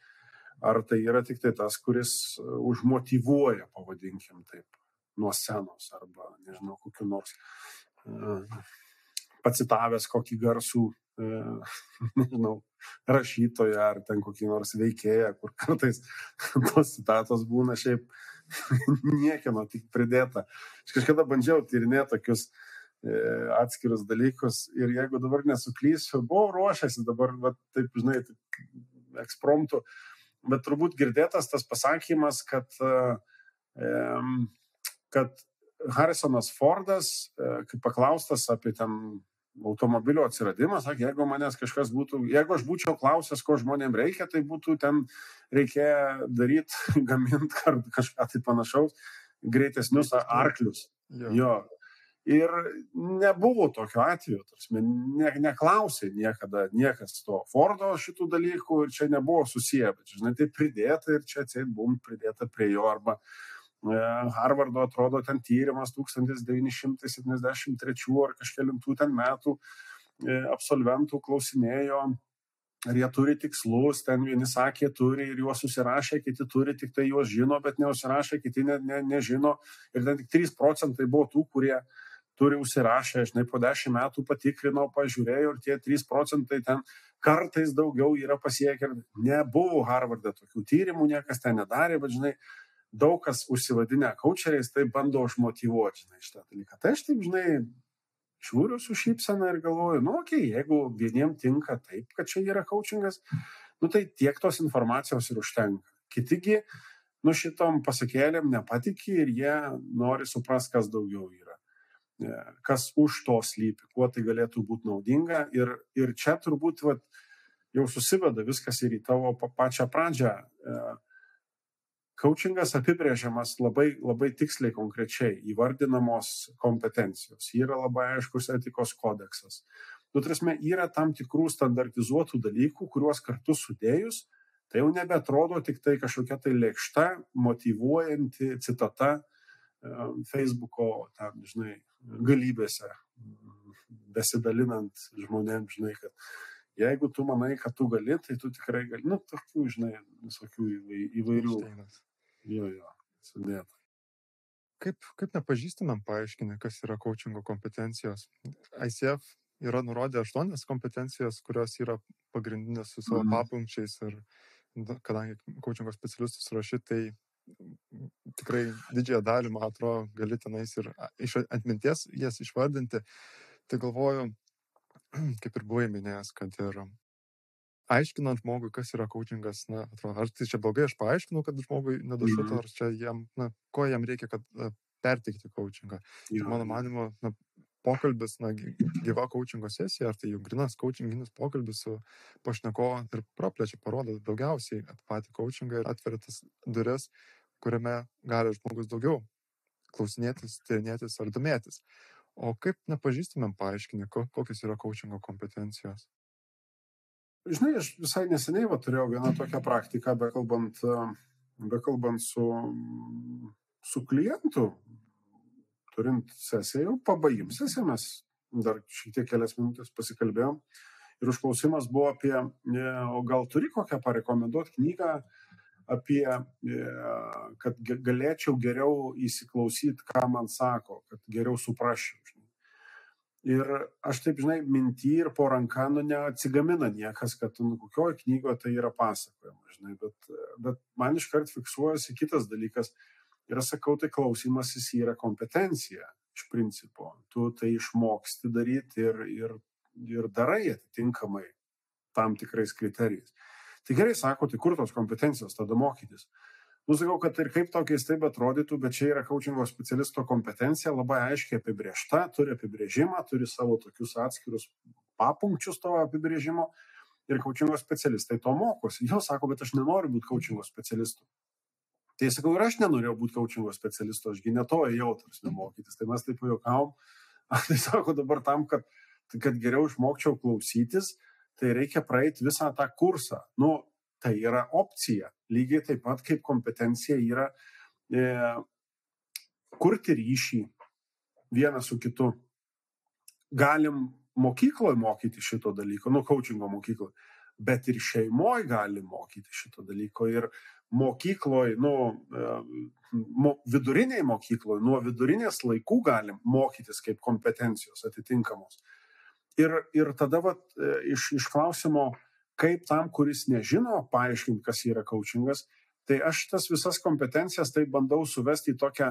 Ar tai yra tik tai tas, kuris e, užmotivuoja, pavadinkim taip, nuo scenos arba, nežinau, kokiu nors uh, pacitavęs kokį garsų, uh, *laughs* nežinau, rašytoją ar ten kokį nors veikėją, kur kartais *laughs* tos citatos būna šiaip *laughs* niekieno tik pridėta. Aš kažkada bandžiau tyrinėti tokius E, atskirus dalykus ir jeigu dabar nesuklysiu, buvau ruošęs dabar, va, taip, žinai, taip, ekspromptų, bet turbūt girdėtas tas pasakymas, kad, kad Harrisonas Fordas, e, kai paklaustas apie ten automobilio atsiradimą, sakė, jeigu manęs kažkas būtų, jeigu aš būčiau klausęs, ko žmonėms reikia, tai būtų ten reikėjo daryti, *laughs* gaminti kažką tai panašaus, greitesnius arklius. Jo. jo, Ir nebuvo tokio atveju, tarsi, ne, neklausė niekada niekas to Fordo šitų dalykų ir čia nebuvo susiję, bet, žinai, tai pridėta ir čia atseit bum pridėta prie jo arba e, Harvardo atrodo ten tyrimas 1973 ar kažkėlintų ten metų e, absolventų klausinėjo, ar jie turi tikslus, ten vieni sakė turi ir juos susirašė, kiti turi, tik tai juos žino, bet neužsirašė, kiti ne, ne, nežino ir ten tik 3 procentai buvo tų, kurie turi užsirašę, žinai, po dešimt metų patikrinau, pažiūrėjau ir tie 3 procentai ten kartais daugiau yra pasiekę. Nebuvo Harvardą tokių tyrimų, niekas ten nedarė, bet, žinai, daug kas užsivadinę kočeriais, tai bando užmotivuoti, žinai, šitą dalyką. Tai aš taip, žinai, žiūriu su šypsena ir galvoju, nu, okei, okay, jeigu vieniem tinka taip, kad čia yra coachingas, nu, tai tiek tos informacijos ir užtenka. Kitigi, nu, šitom pasakėlėm nepatikė ir jie nori suprasti, kas daugiau yra. E, kas už to slypi, kuo tai galėtų būti naudinga. Ir, ir čia turbūt vat, jau susiveda viskas ir į tavo pačią pradžią. Coachingas e, apibrėžiamas labai, labai tiksliai, konkrečiai, įvardinamos kompetencijos. Yra labai aiškus etikos kodeksas. Nu, trasme, yra tam tikrų standartizuotų dalykų, kuriuos kartu sudėjus, tai jau nebetrodo tik tai kažkokia tai lėkšta, motivuojanti citata Facebooko, ten, žinai, galybėse, besidalinant žmonėms, žinai, kad jeigu tu manai, kad tu gali, tai tu tikrai gali, nu, tokių, žinai, visokių įvairių. Jo, jo, sudėta. Kaip, kaip nepažįstamam paaiškinti, kas yra coachingo kompetencijos? ICF yra nurodę aštuonias kompetencijas, kurios yra pagrindinės su savo mm. papunkčiais ir kadangi coachingo specialistus rašy, tai tikrai didžiąją dalį, man atrodo, gali tenais ir iš atminties jas išvardinti. Tai galvoju, *clears throat* kaip ir buvai minėjęs, kad ir aiškinant žmogui, kas yra coachingas, na, atrodo, ar tai čia blogai aš paaiškinau, kad žmogui nedašuto, mhm. ar čia jam, na, ko jam reikia, kad perteikti coachingą. Ir mano manimo, na, pokalbis, na, gyva coachingo sesija, ar tai jau grinas coachinginis pokalbis su pašnekovu ir praplečia, parodo daugiausiai patį coachingą ir atveria tas duris, kuriame gali žmogus daugiau klausinėtis, tyrinėtis ar domėtis. O kaip nepažįstamėm paaiškinti, kokios yra coachingo kompetencijos? Žinai, aš visai neseniai va, turėjau vieną tokią praktiką, bekalbant, bekalbant su, su klientu, turint sesiją, jau pabaigim sesiją, mes dar šiek tiek kelias minutės pasikalbėjom. Ir užklausimas buvo apie, e, o gal turi kokią parekomenduoti knygą apie, e, kad galėčiau geriau įsiklausyti, ką man sako, kad geriau suprasčiau. Ir aš taip, žinai, minty ir po ranką, nu, neatsigamina niekas, kad, nu, kokioje knygoje tai yra pasakojama, žinai, bet, bet man iškart fiksuojasi kitas dalykas. Ir aš sakau, tai klausimasis yra kompetencija iš principo. Tu tai išmoksti daryti ir, ir, ir darai atitinkamai tam tikrais kriterijais. Tai gerai sako, tai kur tos kompetencijos tada mokytis? Nusakau, kad ir kaip tokiais taip atrodytų, bet čia yra coachingo specialisto kompetencija labai aiškiai apibriešta, turi apibrėžimą, turi savo tokius atskirus papunkčius to apibrėžimo ir coachingo specialistai to mokosi. Jo sako, bet aš nenoriu būti coachingo specialistu. Tai sakau, ir aš nenorėjau būti coachingo specialistu, ašgi ne to ėjau, tarsi mokytis. Tai mes taip juokavom. Tai sako dabar tam, kad, kad geriau išmokčiau klausytis, tai reikia praeiti visą tą kursą. Nu, tai yra opcija. Lygiai taip pat kaip kompetencija yra e, kurti ryšį vienas su kitu. Galim mokykloje mokyti šito dalyko, nu, coachingo mokykloje, bet ir šeimoje gali mokyti šito dalyko. Ir mokykloje, nu, e, mo, viduriniai mokykloje, nuo vidurinės laikų galim mokytis kaip kompetencijos atitinkamos. Ir, ir tada vat, e, iš, iš klausimo, kaip tam, kuris nežino, paaiškinti, kas yra coachingas, tai aš tas visas kompetencijas tai bandau suvesti į tokią,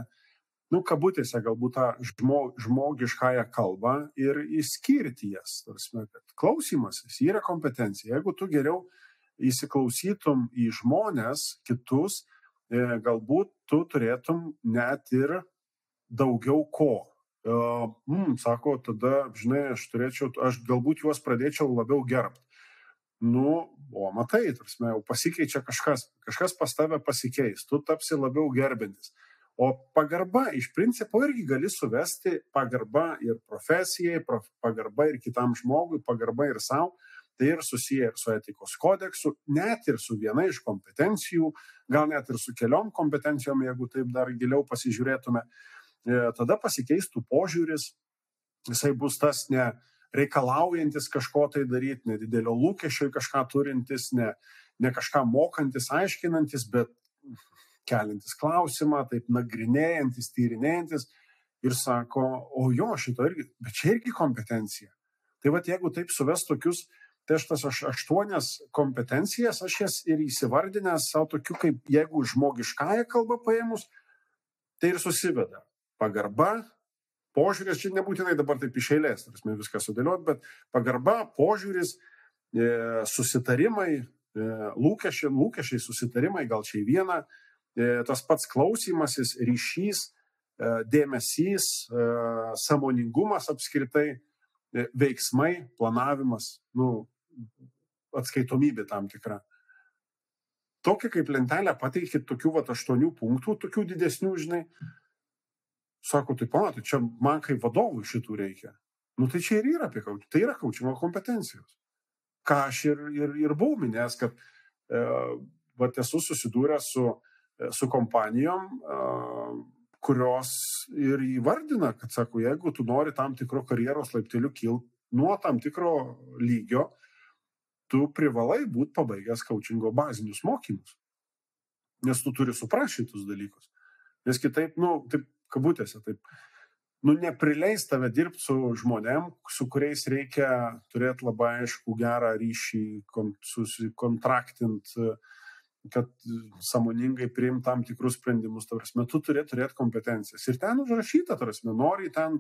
nu, kabutėse galbūt tą žmo, žmogiškąją kalbą ir įskirti jas. Tarsi, kad klausimasis yra kompetencija. Jeigu tu geriau įsiklausytum į žmonės, kitus, e, galbūt tu turėtum net ir daugiau ko mm, sako, tada, žinai, aš turėčiau, aš galbūt juos pradėčiau labiau gerbti. Nu, o matai, tarsi, jau pasikeičia kažkas, kažkas pas tave pasikeis, tu tapsi labiau gerbintis. O pagarba iš principo irgi gali suvesti pagarba ir profesijai, prof, pagarba ir kitam žmogui, pagarba ir savo. Tai ir susiję ir su etikos kodeksu, net ir su viena iš kompetencijų, gal net ir su keliom kompetencijom, jeigu taip dar giliau pasižiūrėtume. E, tada pasikeistų požiūris, jisai bus tas ne reikalaujantis kažko tai daryti, nedidelio lūkesčio į kažką turintis, ne, ne kažką mokantis, aiškinantis, bet keliantis klausimą, taip nagrinėjantis, tyrinėjantis ir sako, o jo, šito irgi, bet čia irgi kompetencija. Tai vad, jeigu taip suves tokius, tai aš tas aš, aštuonias kompetencijas, aš jas ir įsivardinęs savo tokiu, kaip jeigu žmogiškąją kalbą paėmus, tai ir susiveda pagarba, požiūris, čia nebūtinai dabar taip iš eilės, tarsi viską sudėliot, bet pagarba, požiūris, e, susitarimai, e, lūkesčiai, lūkesčiai, susitarimai, gal čia į vieną, e, tas pats klausimasis, ryšys, dėmesys, samoningumas apskritai, veiksmai, planavimas, nu, atskaitomybė tam tikra. Tokią kaip lentelę pateikit tokių va aštuonių punktų, tokių didesnių, žinai, Sako, tai pamatai, čia man kaip vadovui šitų reikia. Nu tai čia ir yra apie kaučingą, tai yra kaučingo kompetencijos. Ką aš ir, ir, ir buvau minėjęs, kad e, vat esu susidūręs su, e, su kompanijom, e, kurios ir įvardina, kad sako, jeigu tu nori tam tikro karjeros laipteliu kilti nuo tam tikro lygio, tu privalai būti pabaigęs kaučingo bazinius mokymus. Nes tu turi suprasti šitus dalykus. Nes kitaip, nu, taip kabutėse taip, nu, neprileis tave dirbti su žmonėm, su kuriais reikia turėti labai aišku gerą ryšį, susikontraktint, kad samoningai priimt tam tikrus sprendimus, tarsi, tu turėt turėti kompetencijas. Ir ten užrašyta, tarsi, nori ten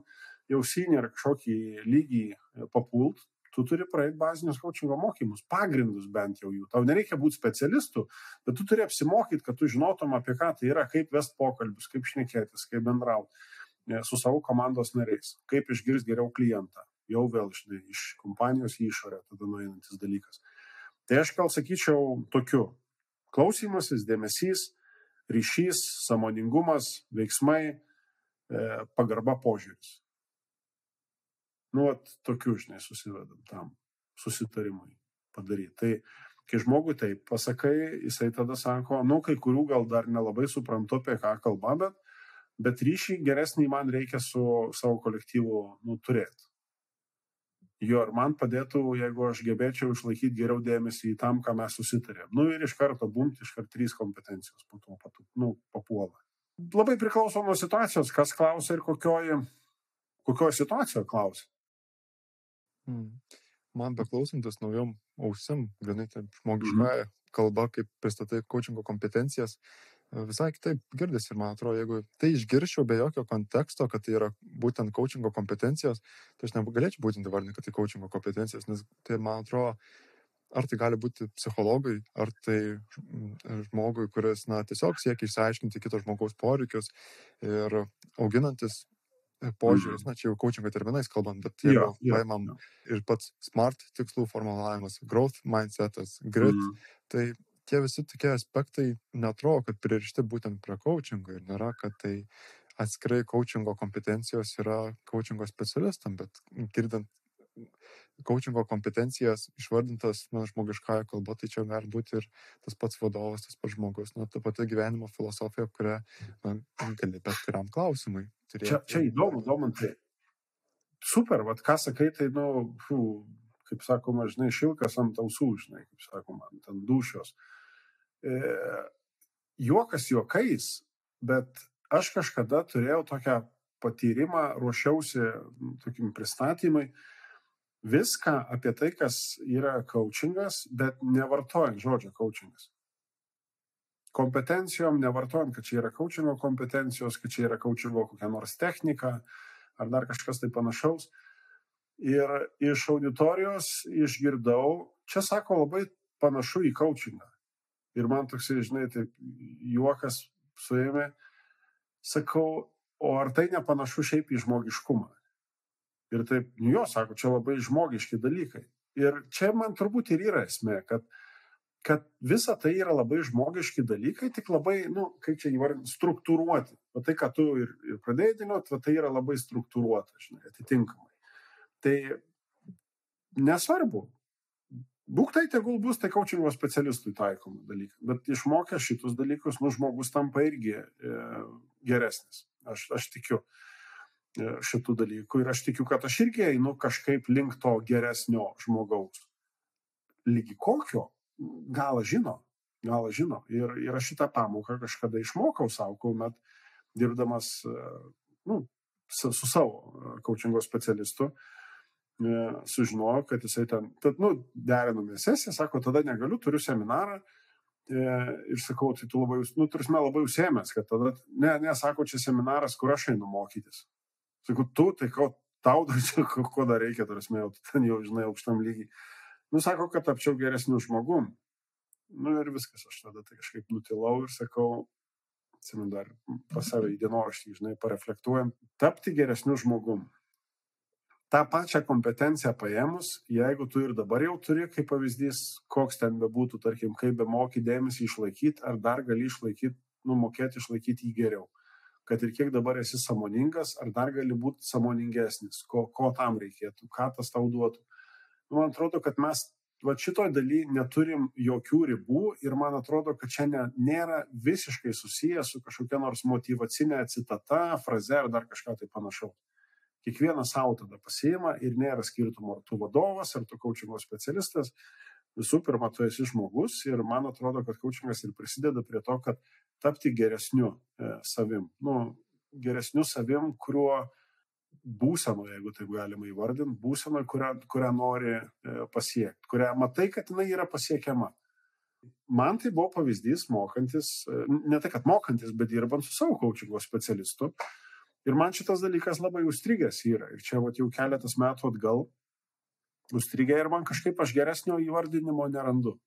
jau senior kažkokį lygį papult, tu turi praeiti bazinius coachingo mokymus, pagrindus bent jau jų. Tau nereikia būti specialistu, bet tu turi apsimokyti, kad tu žinotum, apie ką tai yra, kaip vest pokalbius, kaip šnekėtis, kaip bendrauti e, su savo komandos nariais, kaip išgirsti geriau klientą. Jau vėl žinai, iš kompanijos į išorę tada nueinantis dalykas. Tai aš gal sakyčiau tokiu. Klausimasis, dėmesys, ryšys, samoningumas, veiksmai, e, pagarba požiūris. Nu, at, tokiu, žinai, susivedam tam susitarimui. padaryti. Tai kai žmogui taip pasakai, jisai tada sako, nu, kai kurių gal dar nelabai suprantu, apie ką kalba, bet, bet ryšį geresnį man reikia su savo kolektyvu nu, turėti. Jo, ir man padėtų, jeigu aš gebėčiau išlaikyti geriau dėmesį į tam, ką mes susitarėm. Nu ir iš karto bumt, iš karto trys kompetencijos po to patu, nu, papuola. Labai priklauso nuo situacijos, kas klausia ir kokioje, kokioje situacijoje klausia. Man beklausantis naujom ausim, grinai taip žmogiškąją kalbą, kaip pristatai coachingo kompetencijas, visai kitaip girdisi ir man atrodo, jeigu tai išgirščiau be jokio konteksto, kad tai yra būtent coachingo kompetencijos, tai aš negalėčiau būtent įvardinti, kad tai coachingo kompetencijos, nes tai man atrodo, ar tai gali būti psichologui, ar tai žmogui, kuris na, tiesiog siekia išsiaiškinti kito žmogaus poreikius ir auginantis požiūris, na čia jau coachingo terminais kalbant, bet jeigu ja, ja, paimam ja. ir pats smart tikslų formulavimas, growth mindsetas, grit, mm. tai tie visi tokie aspektai netrodo, kad pririšti būtent prie coachingo ir nėra, kad tai atskirai coachingo kompetencijos yra coachingo specialistam, bet girdant coachingo kompetencijas išvardintas na, žmogiškąją kalbą, tai čia gali būti ir tas pats vadovas, tas pats žmogus, na, ta pati gyvenimo filosofija, kurią na, gali bet kuriam klausimui. Turėti. Čia, čia įdomu, įdomu, tai super, vad ką sakai, tai, nu, fū, kaip sakoma, žinai, šilkas ant ausų, žinai, kaip sakoma, ant dušios. E, juokas juokais, bet aš kažkada turėjau tokią patyrimą, ruošiausi tokim pristatymui, viską apie tai, kas yra coachingas, bet nevartojant žodžio coachingas. Kompetencijom nevartojant, kad čia yra coachingo kompetencijos, kad čia yra coachingo kokia nors technika ar dar kažkas tai panašaus. Ir iš auditorijos išgirdau, čia sako labai panašu į coachingą. Ir man toks, žinai, taip juokas suėmė. Sakau, o ar tai nepanašu šiaip į žmogiškumą? Ir taip, nu jo, sako, čia labai žmogiški dalykai. Ir čia man turbūt ir yra esmė, kad, kad visa tai yra labai žmogiški dalykai, tik labai, nu, kaip čia įvardinti, struktūruoti. O tai, ką tu ir, ir pradėjai dėlioti, tai yra labai struktūruota, žinai, atitinkamai. Tai nesvarbu. Būk tai tegul bus tai coachingo specialistui taikoma dalykai. Bet išmokęs šitus dalykus, nu, žmogus tampa irgi e, geresnis. Aš, aš tikiu e, šitų dalykų ir aš tikiu, kad aš irgi einu kažkaip link to geresnio žmogaus. Lygi kokio, gal žino, gal žino. Ir, ir aš šitą pamoką kažkada išmokau savo, kuomet dirbdamas e, nu, su, su savo coachingo specialistu. E, sužinojo, kad jisai ten, tad, nu, derinome sesiją, sako, tada negaliu, turiu seminarą. E, ir sakau, tai tu labai, nu, turime labai užsiemęs, kad tada, ne, ne, sako, čia seminaras, kur aš einu mokytis. Sakau, tu, tai ko, tau dar čia, ko dar reikia, turime, jau ten jau, žinai, aukštam lygiai. Nu, sako, kad tapčiau geresniu žmogum. Nu ir viskas, aš tada tai kažkaip nutilau ir sakau, atsimenu dar pas save į dienoraštį, žinai, pareflektuojam, tapti geresniu žmogum tą pačią kompetenciją paėmus, jeigu tu ir dabar jau turi, kaip pavyzdys, koks ten bebūtų, tarkim, kaip be moky dėmesį išlaikyti, ar dar gali išlaikyti, numokėti išlaikyti jį geriau. Kad ir kiek dabar esi samoningas, ar dar gali būti samoningesnis, ko, ko tam reikėtų, ką tas tau duotų. Nu, man atrodo, kad mes va šitoje daly neturim jokių ribų ir man atrodo, kad čia ne, nėra visiškai susijęs su kažkokia nors motivacinė citata, fraze ar dar kažką tai panašaus kiekvienas savo tada pasiima ir nėra skirtumo, ar tu vadovas, ar tu coachingo specialistas. Visų pirma, tu esi žmogus ir man atrodo, kad coachingas ir prisideda prie to, kad tapti geresniu e, savim. Nu, geresniu savim, kuriuo būseno, jeigu taip galima įvardinti, būseno, kurią, kurią nori e, pasiekti, kurią matai, kad jinai yra pasiekiama. Man tai buvo pavyzdys mokantis, e, ne tai, kad mokantis, bet dirbant su savo coachingo specialistu, Ir man šitas dalykas labai užstrigęs yra. Ir čia vat, jau keletas metų atgal užstrigę ir man kažkaip aš geresnio įvardinimo nerandu.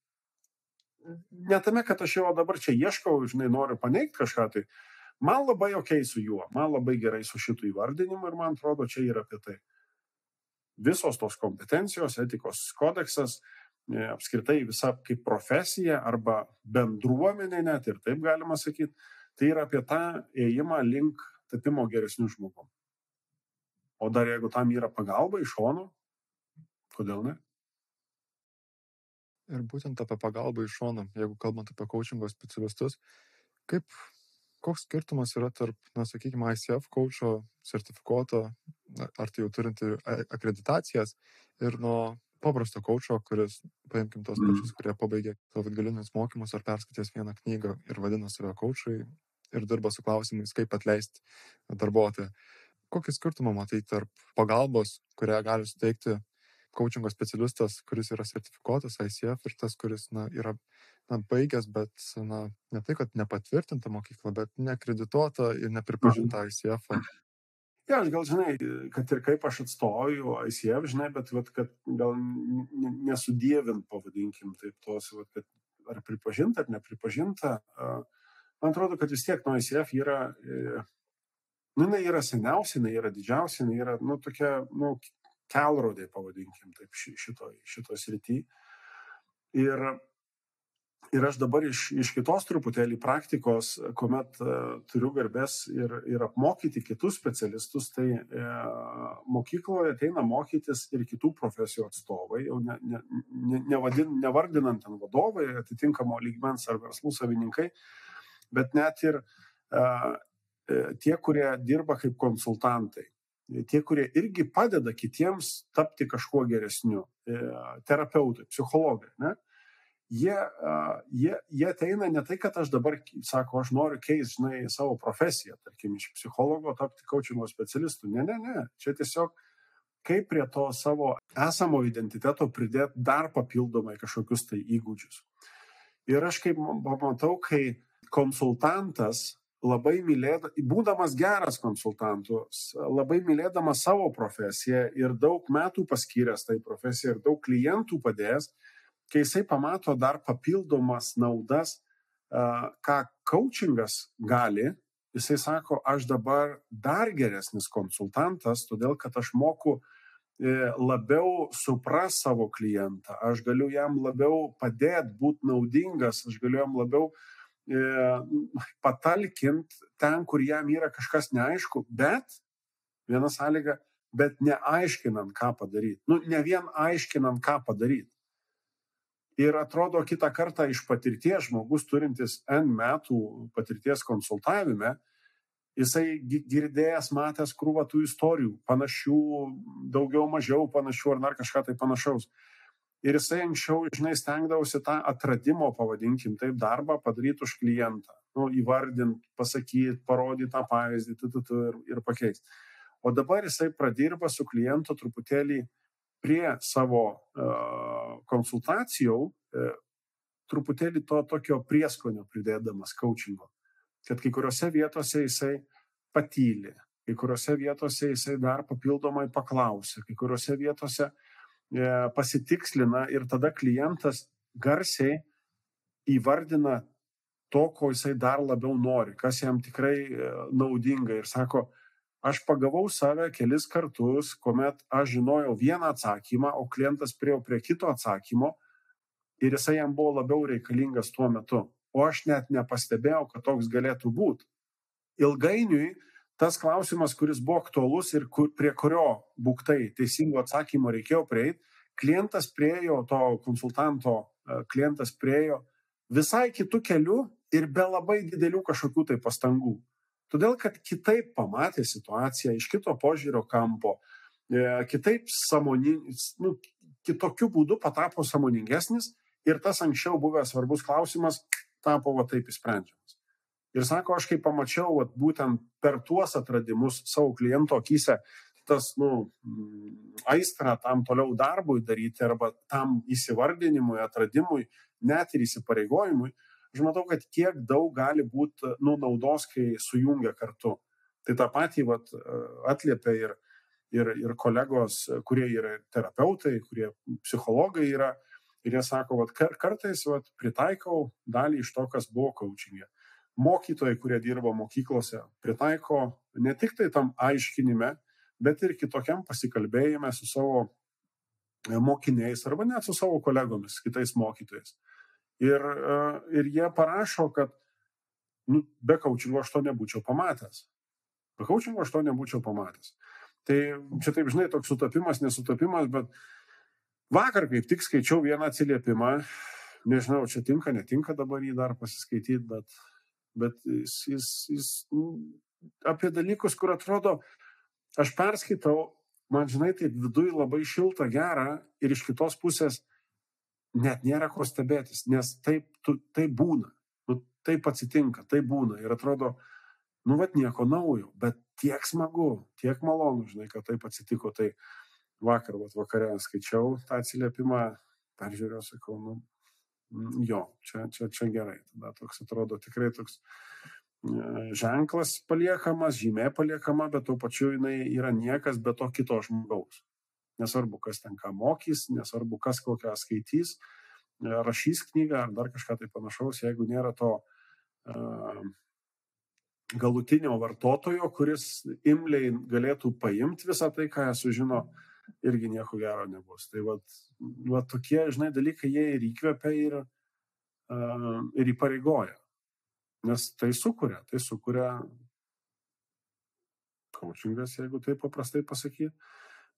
Ne tame, kad aš jo dabar čia ieškau, žinai, noriu paneigti kažką, tai man labai ok su juo, man labai gerai su šitų įvardinimu ir man atrodo, čia yra apie tai. Visos tos kompetencijos, etikos kodeksas, e, apskritai visa kaip profesija arba bendruomenė net ir taip galima sakyti, tai yra apie tą ėjimą link tapimo geresniu žmogum. O dar jeigu tam yra pagalba iš šono, kodėl ne? Ir būtent apie pagalbą iš šono, jeigu kalbant apie coachingo specialistus, kaip, koks skirtumas yra tarp, na, sakykime, ICF coacho sertifikuoto, ar tai jau turinti akreditacijas, ir nuo paprasto coacho, kuris, paimkim tos mm. pačius, kurie pabaigė savo galinius mokymus ar perskaitęs vieną knygą ir vadina save coachai ir dirba su klausimais, kaip atleisti darbuotoją. Kokį skirtumą matai tarp pagalbos, kurią gali suteikti coachingo specialistas, kuris yra sertifikuotas ICF ir tas, kuris na, yra na, baigęs, bet na, ne tai, kad nepatvirtinta mokykla, bet nekredituota ir nepripažinta ICF. -o. Ja, aš gal žinai, kad ir kaip aš atstoju ICF, žinai, bet vat, kad gal nesudėvint, pavadinkim taip, tos, vat, kad ar pripažinta, ar nepripažinta. Man atrodo, kad vis tiek nuo ICF yra, e, nu, jinai yra seniausia, jinai yra didžiausia, jinai yra, nu, tokia, nu, kelrodė, pavadinkim taip, šitoj, šitoj srity. Ir, ir aš dabar iš, iš kitos truputėlį praktikos, kuomet uh, turiu garbės ir, ir apmokyti kitus specialistus, tai uh, mokykloje ateina mokytis ir kitų profesijų atstovai, jau ne, ne, ne, nevadin, nevardinant ten vadovai, atitinkamo lygmens ar verslų savininkai, bet net ir uh, tie, kurie dirba kaip konsultantai tie, kurie irgi padeda kitiems tapti kažkuo geresniu, e, terapeutai, psichologai, ne? Jie, jie, jie ateina ne tai, kad aš dabar, sako, aš noriu keisti, žinai, savo profesiją, tarkim, iš psichologo tapti coachingo specialistu. Ne, ne, ne. Čia tiesiog kaip prie to savo esamo identiteto pridėti dar papildomai kažkokius tai įgūdžius. Ir aš kaip pamatau, kai konsultantas labai mylėdamas, būdamas geras konsultantus, labai mylėdamas savo profesiją ir daug metų paskyręs tai profesijai ir daug klientų padėjęs, kai jisai pamato dar papildomas naudas, ką coachingas gali, jisai sako, aš dabar dar geresnis konsultantas, todėl kad aš moku e, labiau supras savo klientą, aš galiu jam labiau padėti būti naudingas, aš galiu jam labiau uh, patalkint ten, kur jam yra kažkas neaišku, bet viena sąlyga, bet neaiškinant, ką padaryti. Nu, ne vien aiškinant, ką padaryti. Ir atrodo, kitą kartą iš patirties žmogus turintis N metų patirties konsultavime, jisai girdėjęs, matęs krūvą tų istorijų, panašių, daugiau, mažiau panašių ar dar kažką tai panašaus. Ir jisai anksčiau, žinai, stengdavosi tą atradimo, pavadinkim taip, darbą padaryti už klientą. Nu, įvardinti, pasakyti, parodyti tą pavyzdį tu, tu, tu, ir, ir pakeisti. O dabar jisai pradirba su klientu truputėlį prie savo uh, konsultacijų, uh, truputėlį to tokio prieskonio pridėdamas coachingo. Kad kai kuriuose vietose jisai patylė, kai kuriuose vietose jisai dar papildomai paklausia, kai kuriuose vietose uh, pasitikslina ir tada klientas garsiai įvardina to, ko jisai dar labiau nori, kas jam tikrai e, naudinga ir sako, aš pagavau save kelis kartus, kuomet aš žinojau vieną atsakymą, o klientas priejo prie kito atsakymo ir jisai jam buvo labiau reikalingas tuo metu. O aš net nepastebėjau, kad toks galėtų būti. Ilgainiui tas klausimas, kuris buvo aktualus ir kur, prie kurio būktai teisingo atsakymo reikėjo prieiti, klientas priejo, to konsultanto e, klientas priejo visai kitų kelių ir be labai didelių kažkokių tai pastangų. Todėl, kad kitaip pamatė situaciją iš kito požiūrio kampo, e, kitaip samoningas, nu, kitokiu būdu patapo samoningesnis ir tas anksčiau buvęs svarbus klausimas tapo va taip įsprendžiamas. Ir sako, aš kai pamačiau, vat, būtent per tuos atradimus savo kliento akise, tas, nu, aistra tam toliau darbui daryti arba tam įsivardinimui, atradimui, net ir įsipareigojimui, aš matau, kad kiek daug gali būti nu, naudos, kai sujungia kartu. Tai tą patį vat, atliepia ir, ir, ir kolegos, kurie yra terapeutai, kurie psichologai yra. Ir jie sako, kad kartais vat, pritaikau dalį iš to, kas buvo coachingė mokytojai, kurie dirba mokyklose, pritaiko ne tik tai tam aiškinime, bet ir kitokiam pasikalbėjime su savo e, mokiniais arba net su savo kolegomis, kitais mokytojais. Ir, e, ir jie parašo, kad nu, be kaučingo aš to nebūčiau pamatęs. Be kaučingo aš to nebūčiau pamatęs. Tai čia taip, žinai, toks sutapimas, nesutapimas, bet Vakar kaip tik skaičiau vieną atsiliepimą, nežinau, čia tinka, netinka dabar jį dar pasiskaityti, bet, bet jis, jis, jis apie dalykus, kur atrodo, aš perskaitau, man žinai, taip viduje labai šilta, gera ir iš kitos pusės net nėra ko stebėtis, nes taip, tu, taip būna, nu, taip atsitinka, taip būna ir atrodo, nu, vad nieko naujo, bet tiek smagu, tiek malonu, žinai, kad taip atsitiko. Tai vakar, vat, vakare skaičiau tą atsiliepimą, peržiūrėjau, sakau, nu, jo, čia, čia, čia gerai. Tada toks atrodo tikrai toks e, ženklas paliekamas, žymė paliekama, bet tuo pačiu jinai yra niekas be to kito žmogaus. Nesvarbu, kas ten ką mokys, nesvarbu, kas kokią skaitys, e, rašys knygą ar dar kažką tai panašaus, jeigu nėra to uh, galutinio vartotojo, kuris imliai galėtų paimti visą tai, ką jis sužino, irgi nieko gero nebus. Tai va, va tokie, žinai, dalykai jie ir įkvepia ir, uh, ir įpareigoja. Nes tai sukuria, tai sukuria coachingas, jeigu taip paprastai pasakyti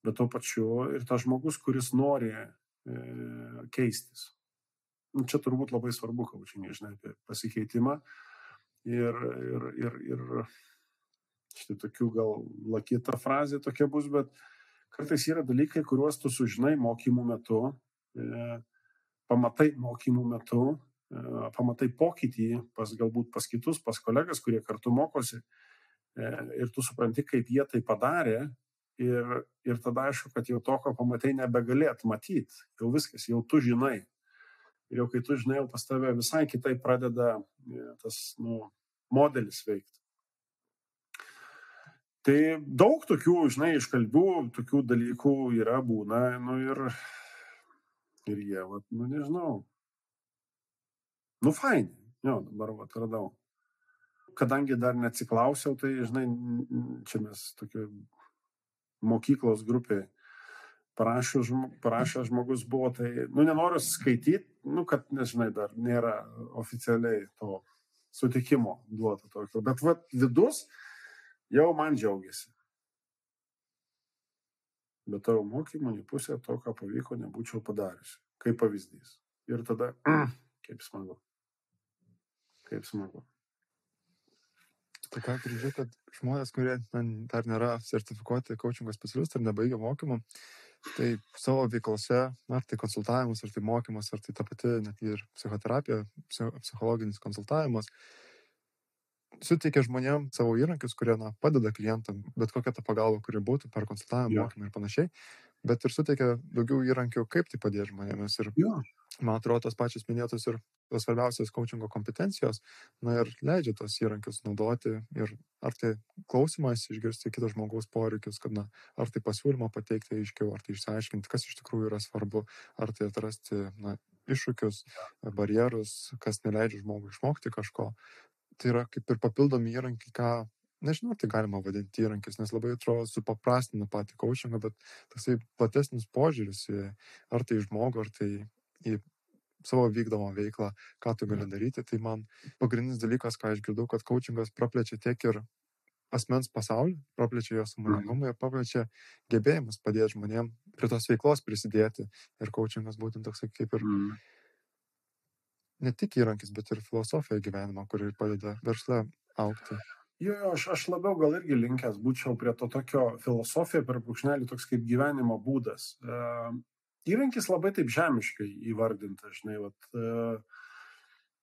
bet tuo pačiu ir tas žmogus, kuris nori e, keistis. Nu, čia turbūt labai svarbu, kaučingai, žinai, apie pasikeitimą. Ir, ir, ir, ir štai tokių gal lakita frazė tokia bus, bet kartais yra dalykai, kuriuos tu sužinai mokymų metu, e, pamatai mokymų metu, e, pamatai pokytį pas galbūt pas kitus, pas kolegas, kurie kartu mokosi. E, ir tu supranti, kaip jie tai padarė Ir, ir tada aišku, kad jau to, ko pamatai, nebegalėt matyti. Jau viskas, jau tu žinai. Ir jau kai tu žinai, jau pas tave visai kitai pradeda tas nu, modelis veikti. Tai daug tokių, žinai, iškalbių, tokių dalykų yra būna, nu ir, ir jie, vat, nu nežinau. Nu fain, jo, dabar vat radau. Kadangi dar neatsiklausiau, tai, žinai, čia mes tokiu mokyklos grupiai parašęs žmogus, žmogus buvo, tai, nu, nenoriu skaityti, nu, kad, nežinai, dar nėra oficialiai to sutikimo duota tokio, bet vat, vidus jau man džiaugiasi. Bet tavo mokymų į pusę to, ką pavyko, nebūčiau padariusi. Kaip pavyzdys. Ir tada, *clears throat* kaip smagu. Kaip smagu. Tai ką žiūrėti, kad žmonės, kurie na, dar nėra sertifikuoti coachingo specialistai ir nebaigia mokymų, tai savo veiklose, ar tai konsultavimas, ar tai mokymas, ar tai ta pati net ir psichoterapija, psichologinis konsultavimas, suteikia žmonėms savo įrankius, kurie na, padeda klientam, bet kokia ta pagalba, kuri būtų per konsultavimą, ja. mokymą ir panašiai, bet ir suteikia daugiau įrankių, kaip tai padėti žmonėms. Ir ja. man atrodo, tos pačios minėtos ir tos svarbiausios coachingo kompetencijos, na ir leidžia tos įrankius naudoti ir ar tai klausimas, išgirsti kito žmogaus poreikius, kad, na, ar tai pasiūlymą pateikti aiškiau, ar tai išsiaiškinti, kas iš tikrųjų yra svarbu, ar tai atrasti, na, iššūkius, barjerus, kas neleidžia žmogui išmokti kažko. Tai yra kaip ir papildomi įrankiai, ką nežinau, tai galima vadinti įrankis, nes labai atrodo supaprastina patį coachingą, bet tasai platesnis požiūris į ar tai žmogų, ar tai į savo vykdomą veiklą, ką tu gali daryti. Tai man pagrindinis dalykas, ką aš girdau, kad coachingas praplečia tiek ir asmens pasaulį, praplečia jo sąmoningumą ir praplečia gebėjimus padėti žmonėm prie tos veiklos prisidėti. Ir coachingas būtent toks kaip ir mm. Ne tik įrankis, bet ir filosofija gyvenimo, kuri padeda versle aukti. Jo, jo, aš, aš labiau gal irgi linkęs būčiau prie to tokio filosofija per brūkšnelį toks kaip gyvenimo būdas. Uh, įrankis labai taip žemiškai įvardintas, žinai, vat, e,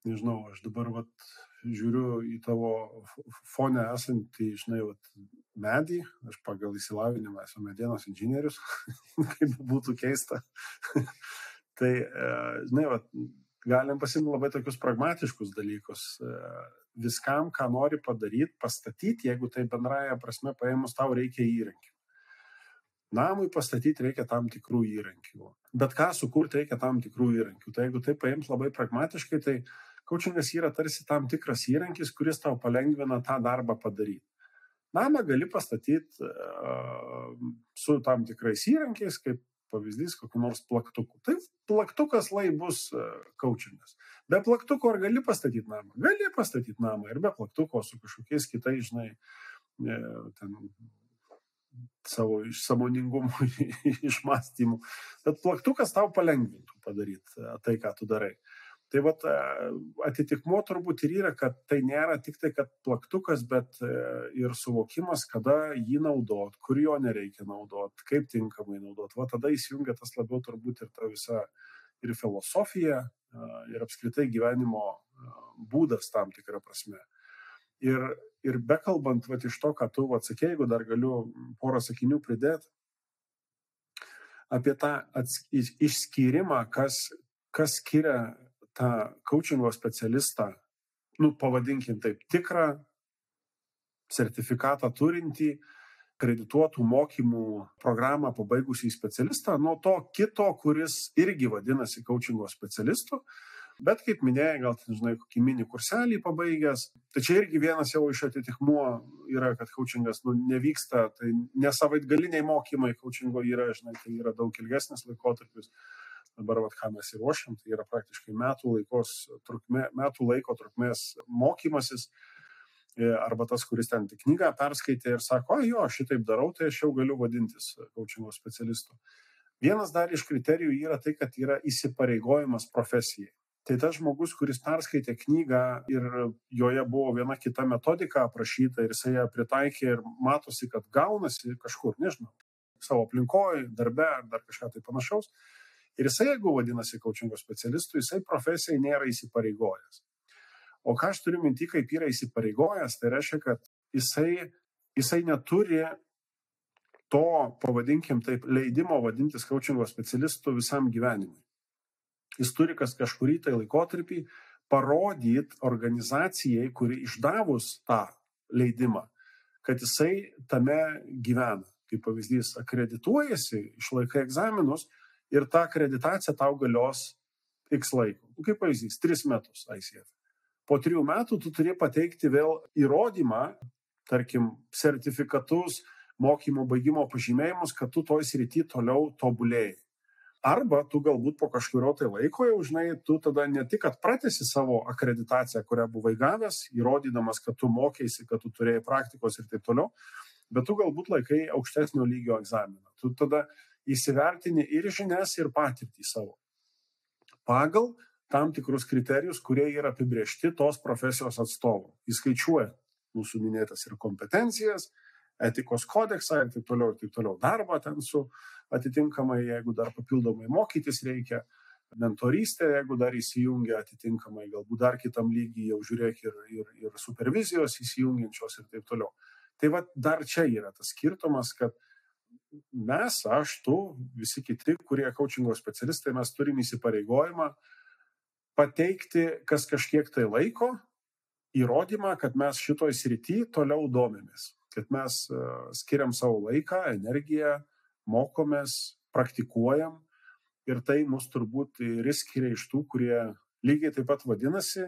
nežinau, aš dabar vat, žiūriu į tavo fonę esantį, žinai, vat, medį, aš pagal įsilavinimą esu medienos inžinierius, *laughs* kaip būtų keista. *laughs* tai, e, žinai, vat, galim pasimti labai tokius pragmatiškus dalykus. E, viskam, ką nori padaryti, pastatyti, jeigu tai bendraja prasme paėmus, tau reikia įrankių. Namui pastatyti reikia tam tikrų įrankių. Bet ką sukurti reikia tam tikrų įrankių. Tai jeigu tai paims labai pragmatiškai, tai coachingas yra tarsi tam tikras įrankis, kuris tau palengvina tą darbą padaryti. Namą gali pastatyti uh, su tam tikrais įrankiais, kaip pavyzdys, kokiu nors plaktuku. Tai plaktukas lai bus coachingas. Be plaktuko ar gali pastatyti namą? Gali pastatyti namą ir be plaktuko su kažkokiais kitais, žinai, e, ten savo išsamoningumu, *laughs* išmastymų. Bet plaktukas tau palengvintų padaryti e, tai, ką tu darai. Tai vat e, atitikmuo turbūt ir yra, kad tai nėra tik tai, kad plaktukas, bet e, ir suvokimas, kada jį naudot, kur jo nereikia naudot, kaip tinkamai naudot. Va tada įsijungia tas labiau turbūt ir ta visa ir filosofija, ir apskritai gyvenimo būdas tam tikrą prasme. Ir, ir bekalbant vat, iš to, ką tu atsakėjai, jeigu dar galiu porą sakinių pridėti, apie tą ats, išskyrimą, kas, kas skiria tą coachingo specialistą, nu, pavadinkim taip, tikrą sertifikatą turintį, kredituotų mokymų programą pabaigusį specialistą nuo to kito, kuris irgi vadinasi coachingo specialistu, Bet kaip minėjai, gal, žinai, kokį mini kurselį pabaigęs, tai čia irgi vienas jau iš atitikmuo yra, kad coachingas nu, nevyksta, tai nesavaitgaliniai mokymai coachingo yra, žinai, tai yra daug ilgesnis laikotarpis. Dabar, vat, ką mes įruošiam, tai yra praktiškai metų, laikos, trukmė, metų laiko trukmės mokymasis. E, arba tas, kuris ten tik knygą perskaitė ir sako, o jo, šitaip darau, tai aš jau galiu vadintis coachingo specialistu. Vienas dar iš kriterijų yra tai, kad yra įsipareigojimas profesijai. Tai tas žmogus, kuris perskaitė knygą ir joje buvo viena kita metodika aprašyta ir jisai ją pritaikė ir matosi, kad gaunasi kažkur, nežinau, savo aplinkoje, darbe ar dar kažką tai panašaus. Ir jisai, jeigu vadinasi coachingo specialistu, jisai profesijai nėra įsipareigojęs. O ką aš turiu minti, kaip yra įsipareigojęs, tai reiškia, kad jisai, jisai neturi to, pavadinkim taip, leidimo vadintis coachingo specialistu visam gyvenimui jis turi kas kažkurį tai laikotarpį parodyti organizacijai, kuri išdavus tą leidimą, kad jisai tame gyvena. Kaip pavyzdys, akredituojasi, išlaikai egzaminus ir ta akreditacija tau galios X laiko. Nu, kaip pavyzdys, 3 metus ICF. Po 3 metų tu turi pateikti vėl įrodymą, tarkim, sertifikatus, mokymo baigimo pažymėjimus, kad tu toj srity toliau tobulėjai. Arba tu galbūt po kažkurio tai laiko jau, žinai, tu tada ne tik, kad pratesi savo akreditaciją, kurią buvai gavęs, įrodydamas, kad tu mokėsi, kad tu turėjai praktikos ir taip toliau, bet tu galbūt laikai aukštesnio lygio egzaminą. Tu tada įsivertini ir žinias, ir patirtį savo. Pagal tam tikrus kriterijus, kurie yra apibriešti tos profesijos atstovų. Įskaičiuoja mūsų minėtas ir kompetencijas, etikos kodeksą ir taip toliau, ir taip toliau. Darbą ten su atitinkamai, jeigu dar papildomai mokytis reikia, mentorystė, jeigu dar įsijungia atitinkamai, galbūt dar kitam lygiai jau žiūrėk ir, ir, ir supervizijos įsijungiančios ir taip toliau. Tai va dar čia yra tas skirtumas, kad mes, aš, tu, visi kiti, kurie coachingo specialistai, mes turime įsipareigojimą pateikti kas kažkiek tai laiko įrodymą, kad mes šitoj srity toliau domimės kad mes e, skiriam savo laiką, energiją, mokomės, praktikuojam. Ir tai mus turbūt ir skiria iš tų, kurie lygiai taip pat vadinasi,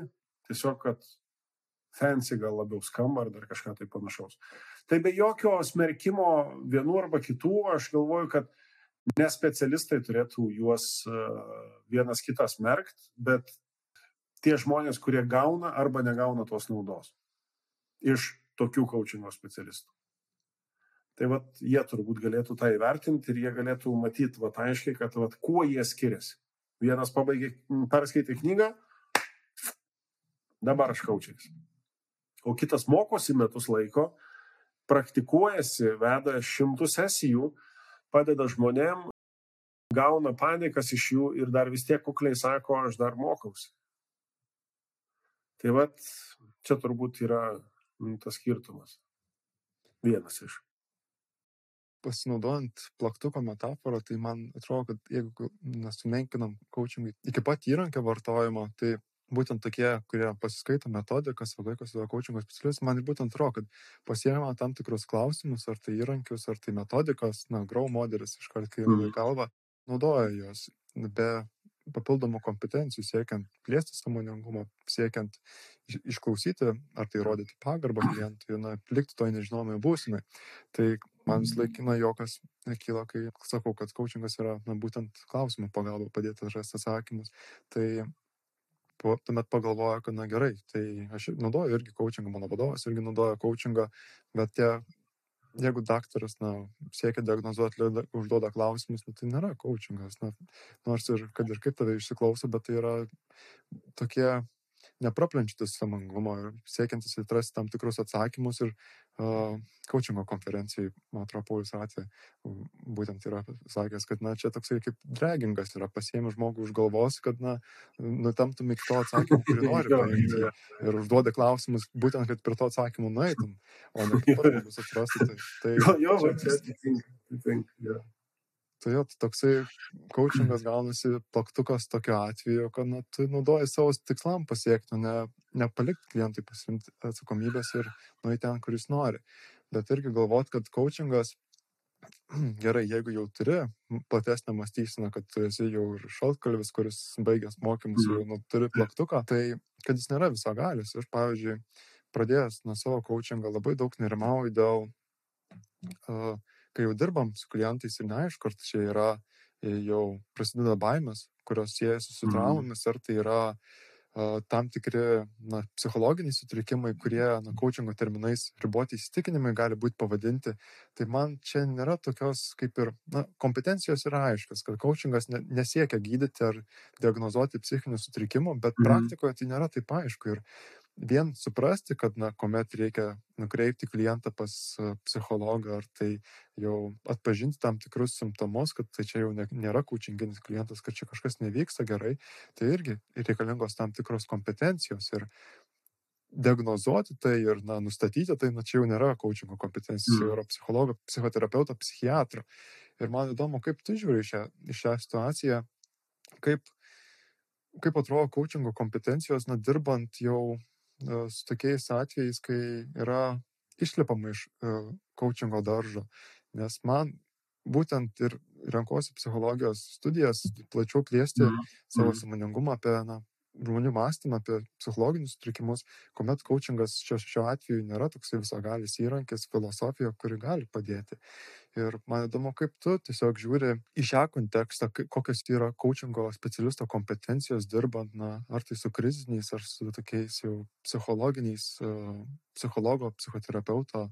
tiesiog, kad fancy gal labiau skamba ar dar kažką tai panašaus. Tai be jokio smerkimo vienų arba kitų, aš galvoju, kad ne specialistai turėtų juos e, vienas kitas merkt, bet tie žmonės, kurie gauna arba negauna tos naudos iš tokių coachingo specialistų. Tai vat, jie turbūt galėtų tą įvertinti ir jie galėtų matyti vat, aiškiai, kad vat, kuo jie skiriasi. Vienas pabaigė, perskaitė knygą, dabar aš coachais. O kitas mokosi metus laiko, praktikuojasi, veda šimtus sesijų, padeda žmonėm, gauna panikas iš jų ir dar vis tiek kukliai sako, aš dar mokausi. Tai vad, čia turbūt yra Nu, tas skirtumas. Vienas iš. Pasinaudojant plaktuko metaforą, tai man atrodo, kad jeigu nesumenkinam coachingui iki pat įrankio vartojimo, tai būtent tokie, kurie pasiskaito metodikas, o laikosi savo coachingo specialistų, man ir būtent atrodo, kad pasiema tam tikrus klausimus, ar tai įrankius, ar tai metodikas, na, grow modelis iškart, kai mm. kalba, naudoja juos be papildomų kompetencijų siekiant plėsti sąmoningumą, siekiant išklausyti, ar tai rodyti pagarbą klientui, na, likti toj nežinomai būsimai. Tai man vis laikina jokas kyla, kai sakau, kad coachingas yra, na, būtent klausimų pagalba padėti atrasti atsakymus. Tai po, tuomet pagalvoja, kad, na gerai, tai aš naudoju irgi coachingą, mano vadovas irgi naudoja coachingą, bet tie jeigu daktaras, na, siekia diagnozuoti, užduoda klausimus, na, tai nėra coachingas. Na, nors ir kad ir kaip tave išsiklauso, bet tai yra tokie nepraplenčiantis samangumo ir siekiantis atrasti tam tikrus atsakymus ir coachingo konferencijai, man atrodo, Paulius Ratė būtent yra sakęs, kad, na, čia toksai kaip dragingas yra, pasiemi žmogų už galvos, kad, na, nutamtum iki to atsakymo, kurį *laughs* nori paimti ir užduodi klausimus, būtent, kad prie to atsakymų nueitum, o ne *laughs* kaip žmogus atrasti. Tai, tai, jo, jo, čia atitinka. Tai jo, toksai coachingas gaunasi plaktukas tokiu atveju, kad na, tu naudoji savo tikslam pasiekti, ne, nepalikti klientui pasimti atsakomybės ir nueiti ten, kuris nori. Bet irgi galvot, kad coachingas, *clears throat* gerai, jeigu jau turi platesnę mąstyseną, kad tu esi jau ir šaltkalvis, kuris baigęs mokymus, jau nu, turi plaktuką, tai kad jis nėra visagalis. Aš, pavyzdžiui, pradėjęs nuo savo coachingo labai daug nerimauju dėl uh, kai jau dirbam su klientais ir neaišku, ar čia yra e, jau prasideda baimės, kurios siejasi su mhm. traumomis, ar tai yra uh, tam tikri na, psichologiniai sutrikimai, kurie na, coachingo terminais riboti įsitikinimai gali būti pavadinti. Tai man čia nėra tokios kaip ir na, kompetencijos yra aiškas, kad coachingas ne, nesiekia gydyti ar diagnozuoti psichinių sutrikimų, bet mm. praktikoje tai nėra taip aišku. Ir vien suprasti, kad, na, kuomet reikia nukreipti klientą pas psichologą, ar tai jau atpažinti tam tikrus simptomus, kad tai čia jau nėra kučinginis klientas, kad čia kažkas nevyksta gerai, tai irgi reikalingos tam tikros kompetencijos. Ir diagnozuoti tai ir, na, nustatyti tai, na, čia jau nėra coachingo kompetencijos, mm. yra psichologo, psichoterapeuto, psichiatro. Ir man įdomu, kaip tu žiūri šią, šią situaciją, kaip, kaip atrodo coachingo kompetencijos, na, dirbant jau su tokiais atvejais, kai yra išlipama iš coachingo daržo. Nes man būtent ir renkuosi psichologijos studijas, plačiau plėsti mm. savo samoningumą apie na, žmonių mąstymą, apie psichologinius sutrikimus, kuomet coachingas šio, šiuo atveju nėra toksai visagalis įrankis, filosofija, kuri gali padėti. Ir man įdomu, kaip tu tiesiog žiūri į šią kontekstą, kokios yra coachingo specialisto kompetencijos dirbant, na, ar tai su kriziniais, ar su tokiais jau psichologiniais, psichologo, psichoterapeuto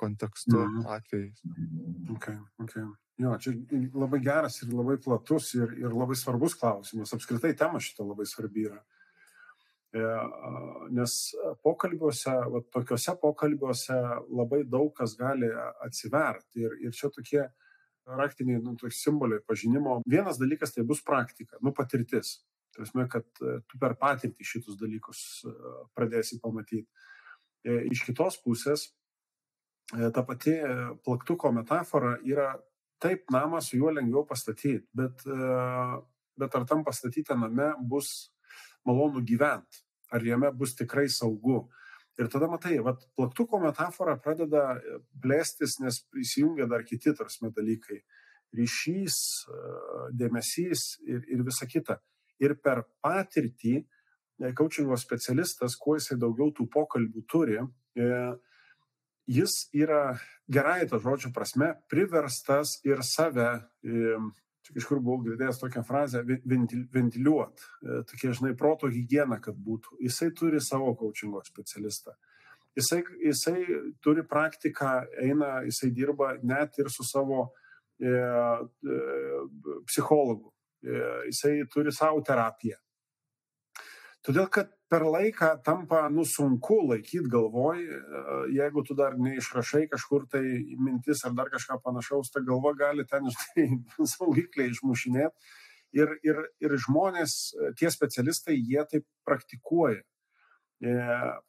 kontekstu mm. atvejais. Okay, okay. Jo, čia labai geras ir labai platus ir, ir labai svarbus klausimas. Apskritai tema šita labai svarbi yra. E, nes pokalbiuose, va, tokiuose pokalbiuose labai daug kas gali atsiverti. Ir, ir čia tokie raktiniai nu, simboliai pažinimo. Vienas dalykas tai bus praktika, nu patirtis. Tai esmė, kad e, tu per patirtį šitus dalykus e, pradėsi pamatyti. Iš kitos pusės, ta pati plaktuko metafora yra taip, namą su juo lengviau pastatyti, bet, e, bet ar tam pastatyti name bus malonu gyventi, ar jame bus tikrai saugu. Ir tada matai, vat, plaktuko metafora pradeda plėstis, nes įsijungia dar kiti tarsi dalykai. Ryšys, e, dėmesys ir, ir visa kita. Ir per patirtį, coachingo e, specialistas, kuo jisai daugiau tų pokalbių turi, jis yra gerai to žodžio prasme priverstas ir save, čia kažkur buvau girdėjęs tokią frazę, ventiliuot, e, tokia, žinai, proto hygiena, kad būtų. Jisai turi savo coachingo specialistą. Jisai, jisai turi praktiką, eina, jisai dirba net ir su savo e, e, psichologu. E, jisai turi savo terapiją. Todėl, kad per laiką tampa nu, sunku laikyti galvoj, e, jeigu tu dar neišrašai kažkur tai mintis ar dar kažką panašaus, ta galva gali ten, *laughs* žinai, saugikliai išmušinėti. Ir, ir, ir žmonės, e, tie specialistai, jie taip praktikuoja. E,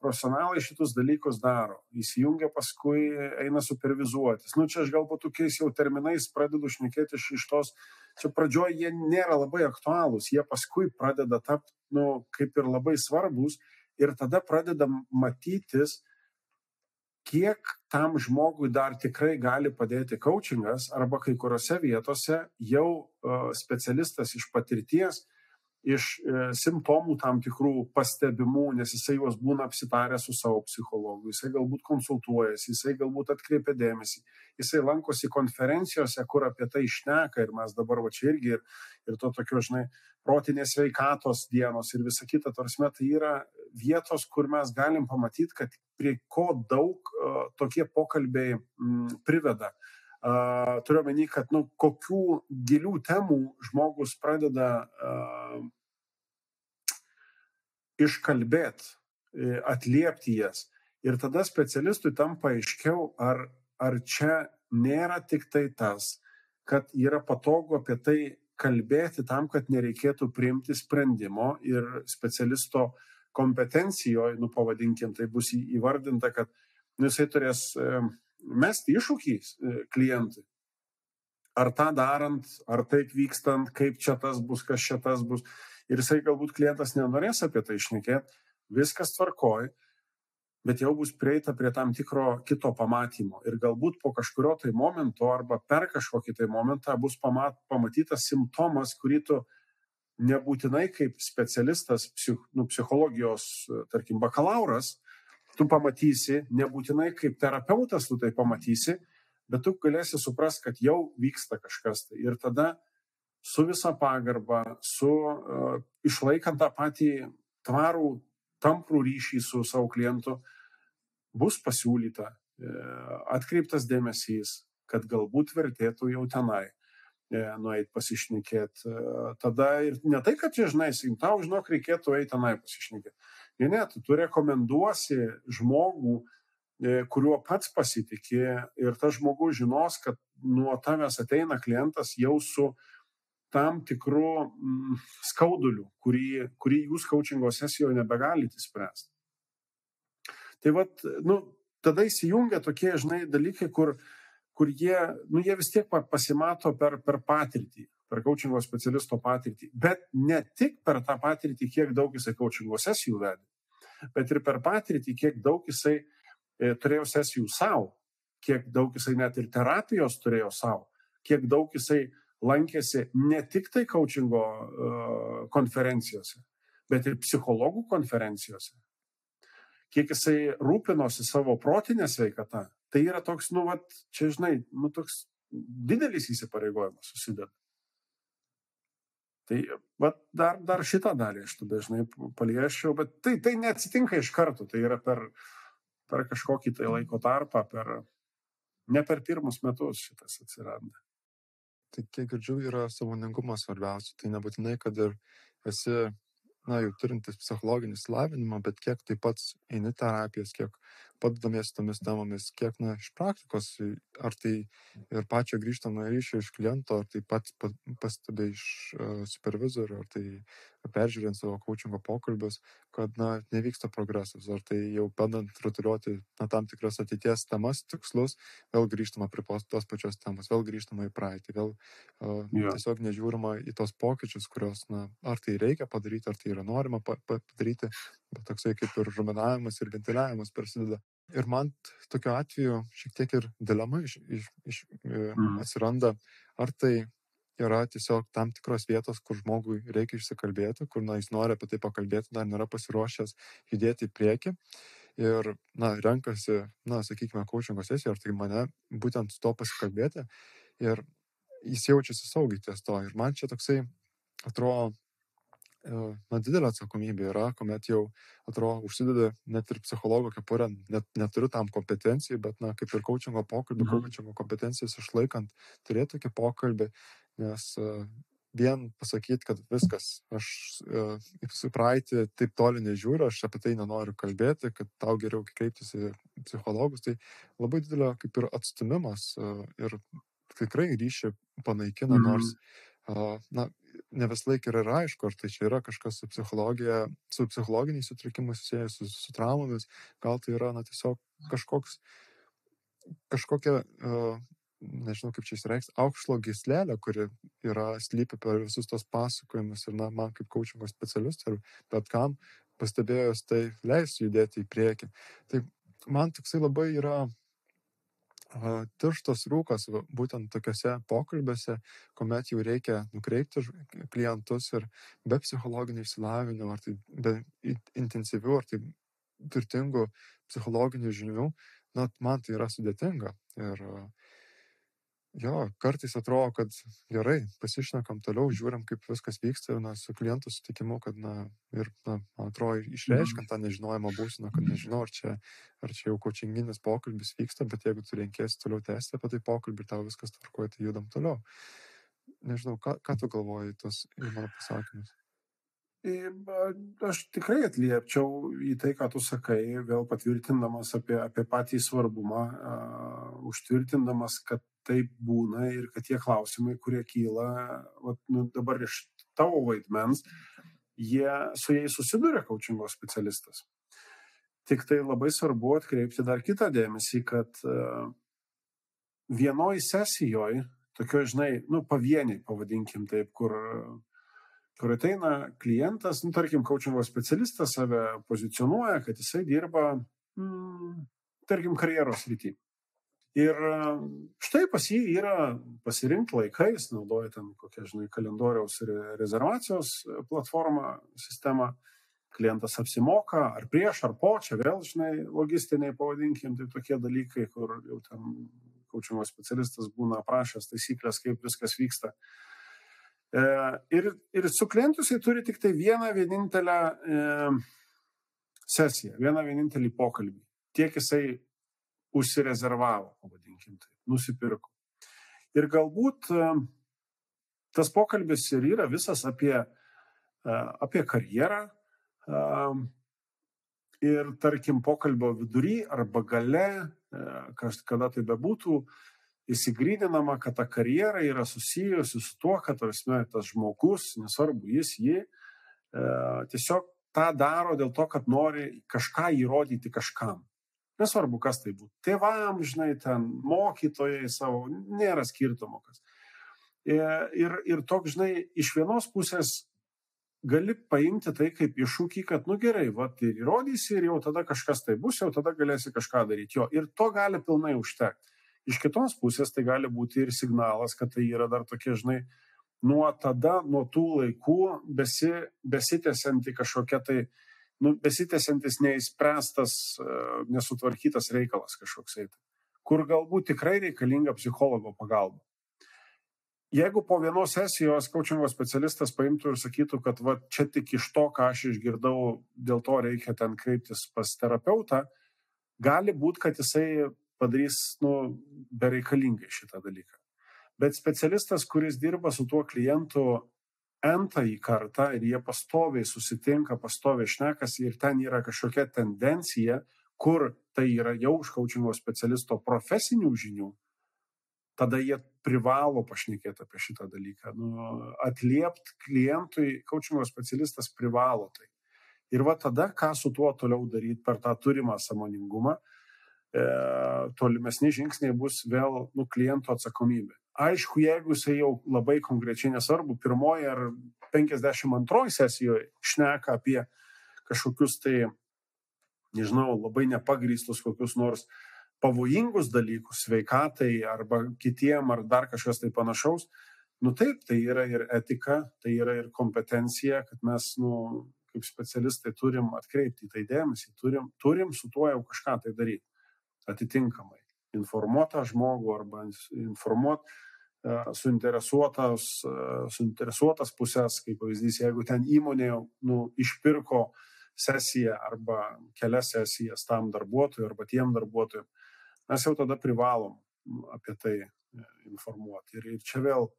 profesionalai šitus dalykus daro. Įsijungia paskui, eina supervizuotis. Nu, čia aš galbūt tokiais jau terminais pradedu šnekėti iš, iš tos, čia pradžioje jie nėra labai aktualūs, jie paskui pradeda tapti nu, kaip ir labai svarbus ir tada pradedam matytis, kiek tam žmogui dar tikrai gali padėti coachingas arba kai kuriuose vietose jau uh, specialistas iš patirties iš e, simptomų tam tikrų pastebimų, nes jisai juos būna apsitarę su savo psichologu, jisai galbūt konsultuojasi, jisai galbūt atkreipia dėmesį, jisai lankosi konferencijose, kur apie tai išneka ir mes dabar va čia irgi ir, ir to tokio, žinai, protinės veikatos dienos ir visa kita, tarsi tai yra vietos, kur mes galim pamatyti, kad prie ko daug uh, tokie pokalbiai mm, priveda. Uh, turiu menį, kad nu, kokių gilių temų žmogus pradeda uh, iškalbėti, atliepti jas. Ir tada specialistui tampa aiškiau, ar, ar čia nėra tik tai tas, kad yra patogu apie tai kalbėti tam, kad nereikėtų priimti sprendimo ir specialisto kompetencijoje, nu pavadinkim, tai bus įvardinta, kad nu, jisai turės mesti iššūkį e, klientui. Ar tą darant, ar taip vykstant, kaip čia tas bus, kas čia tas bus. Ir jisai galbūt klientas nenorės apie tai išnekėti, viskas tvarkoj, bet jau bus prieita prie tam tikro kito pamatymo. Ir galbūt po kažkurio tai momento arba per kažkokį tai momentą bus pamat, pamatytas simptomas, kurį tu nebūtinai kaip specialistas, psich, nu, psichologijos, tarkim, bakalauras, tu pamatysi, nebūtinai kaip terapeutas tu tai pamatysi, bet tu galėsi suprasti, kad jau vyksta kažkas tai. Ir tada su visa pagarba, su uh, išlaikant tą patį tvarų, tamprų ryšį su savo klientu, bus pasiūlyta, uh, atkreiptas dėmesys, kad galbūt vertėtų jau tenai uh, nueiti pasišnekėti. Uh, tada ir ne tai, kad čia, žinai, tau, žinok, reikėtų eiti tenai pasišnekėti. Ne, ne, tu, tu rekomenduosi žmogų, e, kuriuo pats pasitikė ir tas žmogus žinos, kad nuo tavęs ateina klientas jau su tam tikru mm, skauduliu, kurį, kurį jūs coachingo sesijoje nebegalite spręsti. Tai vad, nu, tada įsijungia tokie, žinai, dalykai, kur, kur jie, nu, jie vis tiek pasimato per, per patirtį, per coachingo specialisto patirtį, bet ne tik per tą patirtį, kiek daug jisai coachingo sesijų vedė, bet ir per patirtį, kiek daug jisai e, turėjo sesijų savo, kiek daug jisai net ir terapijos turėjo savo, kiek daug jisai lankėsi ne tik tai coachingo uh, konferencijose, bet ir psichologų konferencijose, kiek jisai rūpinosi savo protinę sveikatą. Tai yra toks, nu, vat, čia žinai, nu, toks didelis įsipareigojimas susideda. Tai vat, dar, dar šitą dalį aš tada dažnai palieščiau, bet tai, tai neatsitinka iš karto, tai yra per, per kažkokį tai laiko tarpą, per, ne per pirmus metus šitas atsiranda. Tai kiek girdžiu, yra savoningumas svarbiausia. Tai nebūtinai, kad ir esi na, jau turintis psichologinį slavinimą, bet kiek taip pat eini terapijas, kiek padedamiesi tomis temomis, kiek, na, iš praktikos, ar tai ir pačio grįžtamą ryšį iš kliento, ar tai pats pastebė iš uh, supervizorių, ar tai peržiūrint savo coachingo pokalbius, kad, na, nevyksta progresas, ar tai jau bandant rutuliuoti, na, tam tikras ateities temas, tikslus, vėl grįžtama prie tos pačios temos, vėl grįžtama į praeitį, vėl uh, yeah. tiesiog nežiūrima į tos pokyčius, kurios, na, ar tai reikia padaryti, ar tai yra norima pa padaryti, bet toksai kaip ir ruminavimas ir ventiliavimas prasideda. Ir man tokiu atveju šiek tiek ir dilema iš, iš, iš, mm. atsiranda, ar tai yra tiesiog tam tikros vietos, kur žmogui reikia išsikalbėti, kur na, jis nori apie tai pakalbėti, dar nėra pasiruošęs judėti į priekį. Ir, na, renkasi, na, sakykime, coachingo sesiją, ar tai mane būtent su to pasikalbėti. Ir jis jaučiasi saugiai ties to. Ir man čia toksai atrodo na, didelė atsakomybė yra, kuomet jau atrodo užsideda net ir psichologo kepurę, net neturiu tam kompetencijų, bet, na, kaip ir coachingo pokalbį, mhm. coachingo kompetencijas išlaikant, turėti tokį pokalbį, nes uh, vien pasakyti, kad viskas, aš uh, su praeitį taip toli nežiūriu, aš apie tai nenoriu kalbėti, kad tau geriau kreiptis į psichologus, tai labai didelio kaip ir atstumimas uh, ir tikrai ryšį panaikina, mhm. nors, uh, na, ne vis laik yra aišku, ar tai čia yra kažkas su psichologija, su psichologiniais sutrikimais susijęs su, su traumomis, gal tai yra, na, tiesiog kažkoks, kažkokia, uh, nežinau kaip čia išreikšti, aukšlo gislelė, kuri yra slypi per visus tos pasakojimus ir, na, man kaip coachingo specialistui, bet kam pastebėjus tai leis judėti į priekį. Tai man toksai labai yra tirštas rūkas būtent tokiuose pokalbiuose, kuomet jau reikia nukreipti klientus ir be psichologinio išsilavinimo, ar tai be intensyvių, ar tai turtingų psichologinių žinių, na, man tai yra sudėtinga. Ir jo, kartais atrodo, kad gerai, pasišnekam toliau, žiūrim, kaip viskas vyksta, na, su klientų sutikimu, kad, na, ir, na, man atrodo, išreiškiant tą nežinojimo būseną, kad nežinau, ar čia, ar čia jau kočinginis pokalbis vyksta, bet jeigu tu renkėsi toliau tęsti apie tai pokalbį ir tau viskas tvarkoja, tai judam toliau. Nežinau, ką, ką tu galvoji tos mano pasakymus? Aš tikrai atliepčiau į tai, ką tu sakai, vėl patvirtindamas apie, apie patį svarbumą, uh, užtvirtindamas, kad taip būna ir kad tie klausimai, kurie kyla vat, nu, dabar iš tavo vaidmens, jie su jais susiduria kočingo specialistas. Tik tai labai svarbu atkreipti dar kitą dėmesį, kad uh, vienoj sesijoje, tokio, žinai, nu, pavieniai, pavadinkim taip, kur uh, kur ateina klientas, nu, tarkim, coachingo specialistas save pozicionuoja, kad jisai dirba, mm, tarkim, karjeros rytį. Ir štai pas jį yra pasirinkti laikais, naudoja ten kokią, žinai, kalendoriaus ir rezervacijos platformą, sistemą, klientas apsimoka, ar prieš, ar po, čia vėl, žinai, logistiniai pavadinkim, tai tokie dalykai, kur jau ten coachingo specialistas būna aprašęs taisyklės, kaip viskas vyksta. E, ir, ir su klientu jisai turi tik tai vieną vienintelę e, sesiją, vieną vienintelį pokalbį. Tiek jisai užsirezervavo, pavadinkim tai, nusipirko. Ir galbūt e, tas pokalbis ir yra visas apie, e, apie karjerą. E, ir tarkim pokalbio vidury arba gale, kada tai bebūtų, įsigryninama, kad ta karjera yra susijusi su tuo, kad tarsi, tas žmogus, nesvarbu jis, ji, e, tiesiog tą daro dėl to, kad nori kažką įrodyti kažkam. Nesvarbu, kas tai būtų. Tėvam, žinai, ten mokytojai savo, nėra skirtumo kas. E, ir, ir toks, žinai, iš vienos pusės gali paimti tai kaip iššūkį, kad, nu gerai, va, ir įrodysi ir jau tada kažkas tai bus, jau tada galėsi kažką daryti. Jo, ir to gali pilnai užtekti. Iš kitos pusės tai gali būti ir signalas, kad tai yra dar tokie, žinai, nuo tada, nuo tų laikų besi, besitęsianti kažkokia tai, nu, besitęsiantis neįspręstas, e, nesutvarkytas reikalas kažkoksai, kur galbūt tikrai reikalinga psichologo pagalba. Jeigu po vienos sesijos coachingo specialistas paimtų ir sakytų, kad va, čia tik iš to, ką aš išgirdau, dėl to reikia ten kreiptis pas terapeutą, gali būti, kad jisai padarys nu, bereikalingai šitą dalyką. Bet specialistas, kuris dirba su tuo klientu entąjį kartą ir jie pastoviai susitinka, pastoviai šnekasi ir ten yra kažkokia tendencija, kur tai yra jau už kaučingo specialisto profesinių žinių, tada jie privalo pašnekėti apie šitą dalyką. Nu, atliept klientui, kaučingo specialistas privalo tai. Ir va tada, ką su tuo toliau daryti per tą turimą samoningumą, e, tolimesni žingsniai bus vėl nu, kliento atsakomybė. Aišku, jeigu jisai jau labai konkrečiai nesvarbu, pirmoji ar 52 sesijoje šneka apie kažkokius tai, nežinau, labai nepagrystus kokius nors pavojingus dalykus sveikatai arba kitiem ar dar kažkas tai panašaus, nu taip, tai yra ir etika, tai yra ir kompetencija, kad mes, nu, kaip specialistai turim atkreipti į tai dėmesį, turim, turim su tuo jau kažką tai daryti atitinkamai informuotą žmogų arba informuot e, suinteresuotas, e, suinteresuotas pusės, kaip pavyzdys, jeigu ten įmonė nu, išpirko sesiją arba kelias sesijas tam darbuotojui arba tiem darbuotojim, mes jau tada privalom apie tai e, informuoti. Ir, ir čia vėl,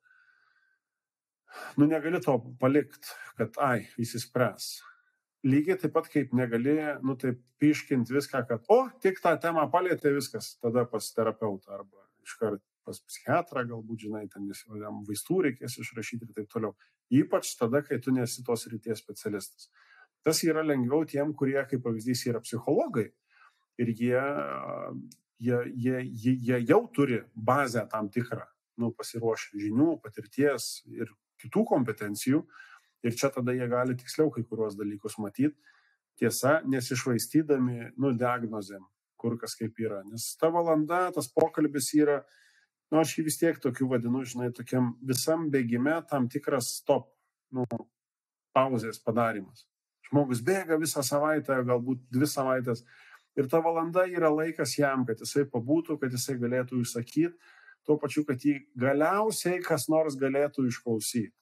nu negali to palikti, kad, ai, įsispręs lygiai taip pat kaip negali, nu taip, piškint viską, kad, o, tik tą temą palėtė viskas, tada pas terapeutą arba iškart pas psichiatrą, galbūt, žinai, ten jam vaistų reikės išrašyti ir taip toliau. Ypač tada, kai tu nesi tos ryties specialistas. Tas yra lengviau tiem, kurie, kaip pavyzdys, yra psichologai ir jie, jie, jie, jie, jie jau turi bazę tam tikrą, nu, pasiruošę žinių, patirties ir kitų kompetencijų, Ir čia tada jie gali tiksliau kai kuriuos dalykus matyti. Tiesa, nesišvaistydami, nu, diagnozėm, kur kas kaip yra. Nes ta valanda, tas pokalbis yra, nu, aš jį vis tiek tokiu vadinu, žinai, tokiam visam bėgime tam tikras stop, nu, pauzės padarimas. Žmogus bėga visą savaitę, galbūt dvi savaitės. Ir ta valanda yra laikas jam, kad jisai pabūtų, kad jisai galėtų išsakyti, tuo pačiu, kad jį galiausiai kas nors galėtų išklausyti.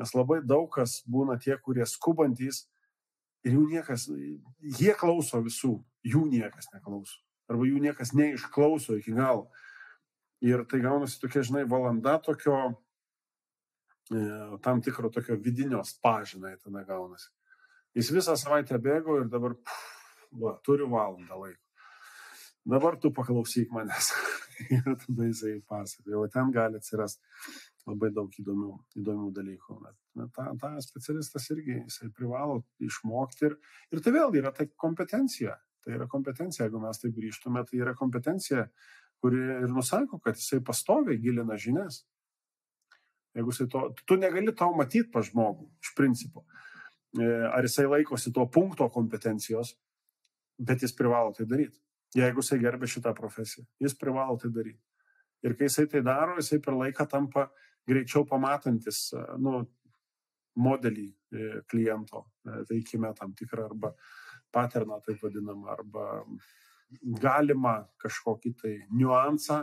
Nes labai daug kas būna tie, kurie skubantys ir jų niekas, jie klauso visų, jų niekas neklauso. Arba jų niekas neišklauso iki galo. Ir tai gaunasi tokia, žinai, valanda tokio, e, tam tikro tokio vidinio spažinai tada gaunasi. Jis visą savaitę bėgo ir dabar, pff, va, turiu valandą laiko. Dabar tu paklausyk manęs. *laughs* ir tada jisai pasakoja. O ten gali atsirasti labai daug įdomių, įdomių dalykų. Bet tą, tą specialistas irgi jisai privalo išmokti. Ir, ir tai vėlgi yra tai kompetencija. Tai yra kompetencija, jeigu mes taip grįžtume, tai yra kompetencija, kuri ir nusako, kad jisai pastoviai gilina žinias. Jeigu jisai to, tu negali to matyti pa žmogų, iš principo. E, ar jisai laikosi to punkto kompetencijos, bet jis privalo tai daryti. Jeigu jisai gerbė šitą profesiją, jis privalo tai daryti. Ir kai jisai tai daro, jisai per laiką tampa greičiau pamatantis e, nu, modelį e, kliento veikime tam tikrą arba paterną taip vadinamą, arba galima kažkokį tai niuansą,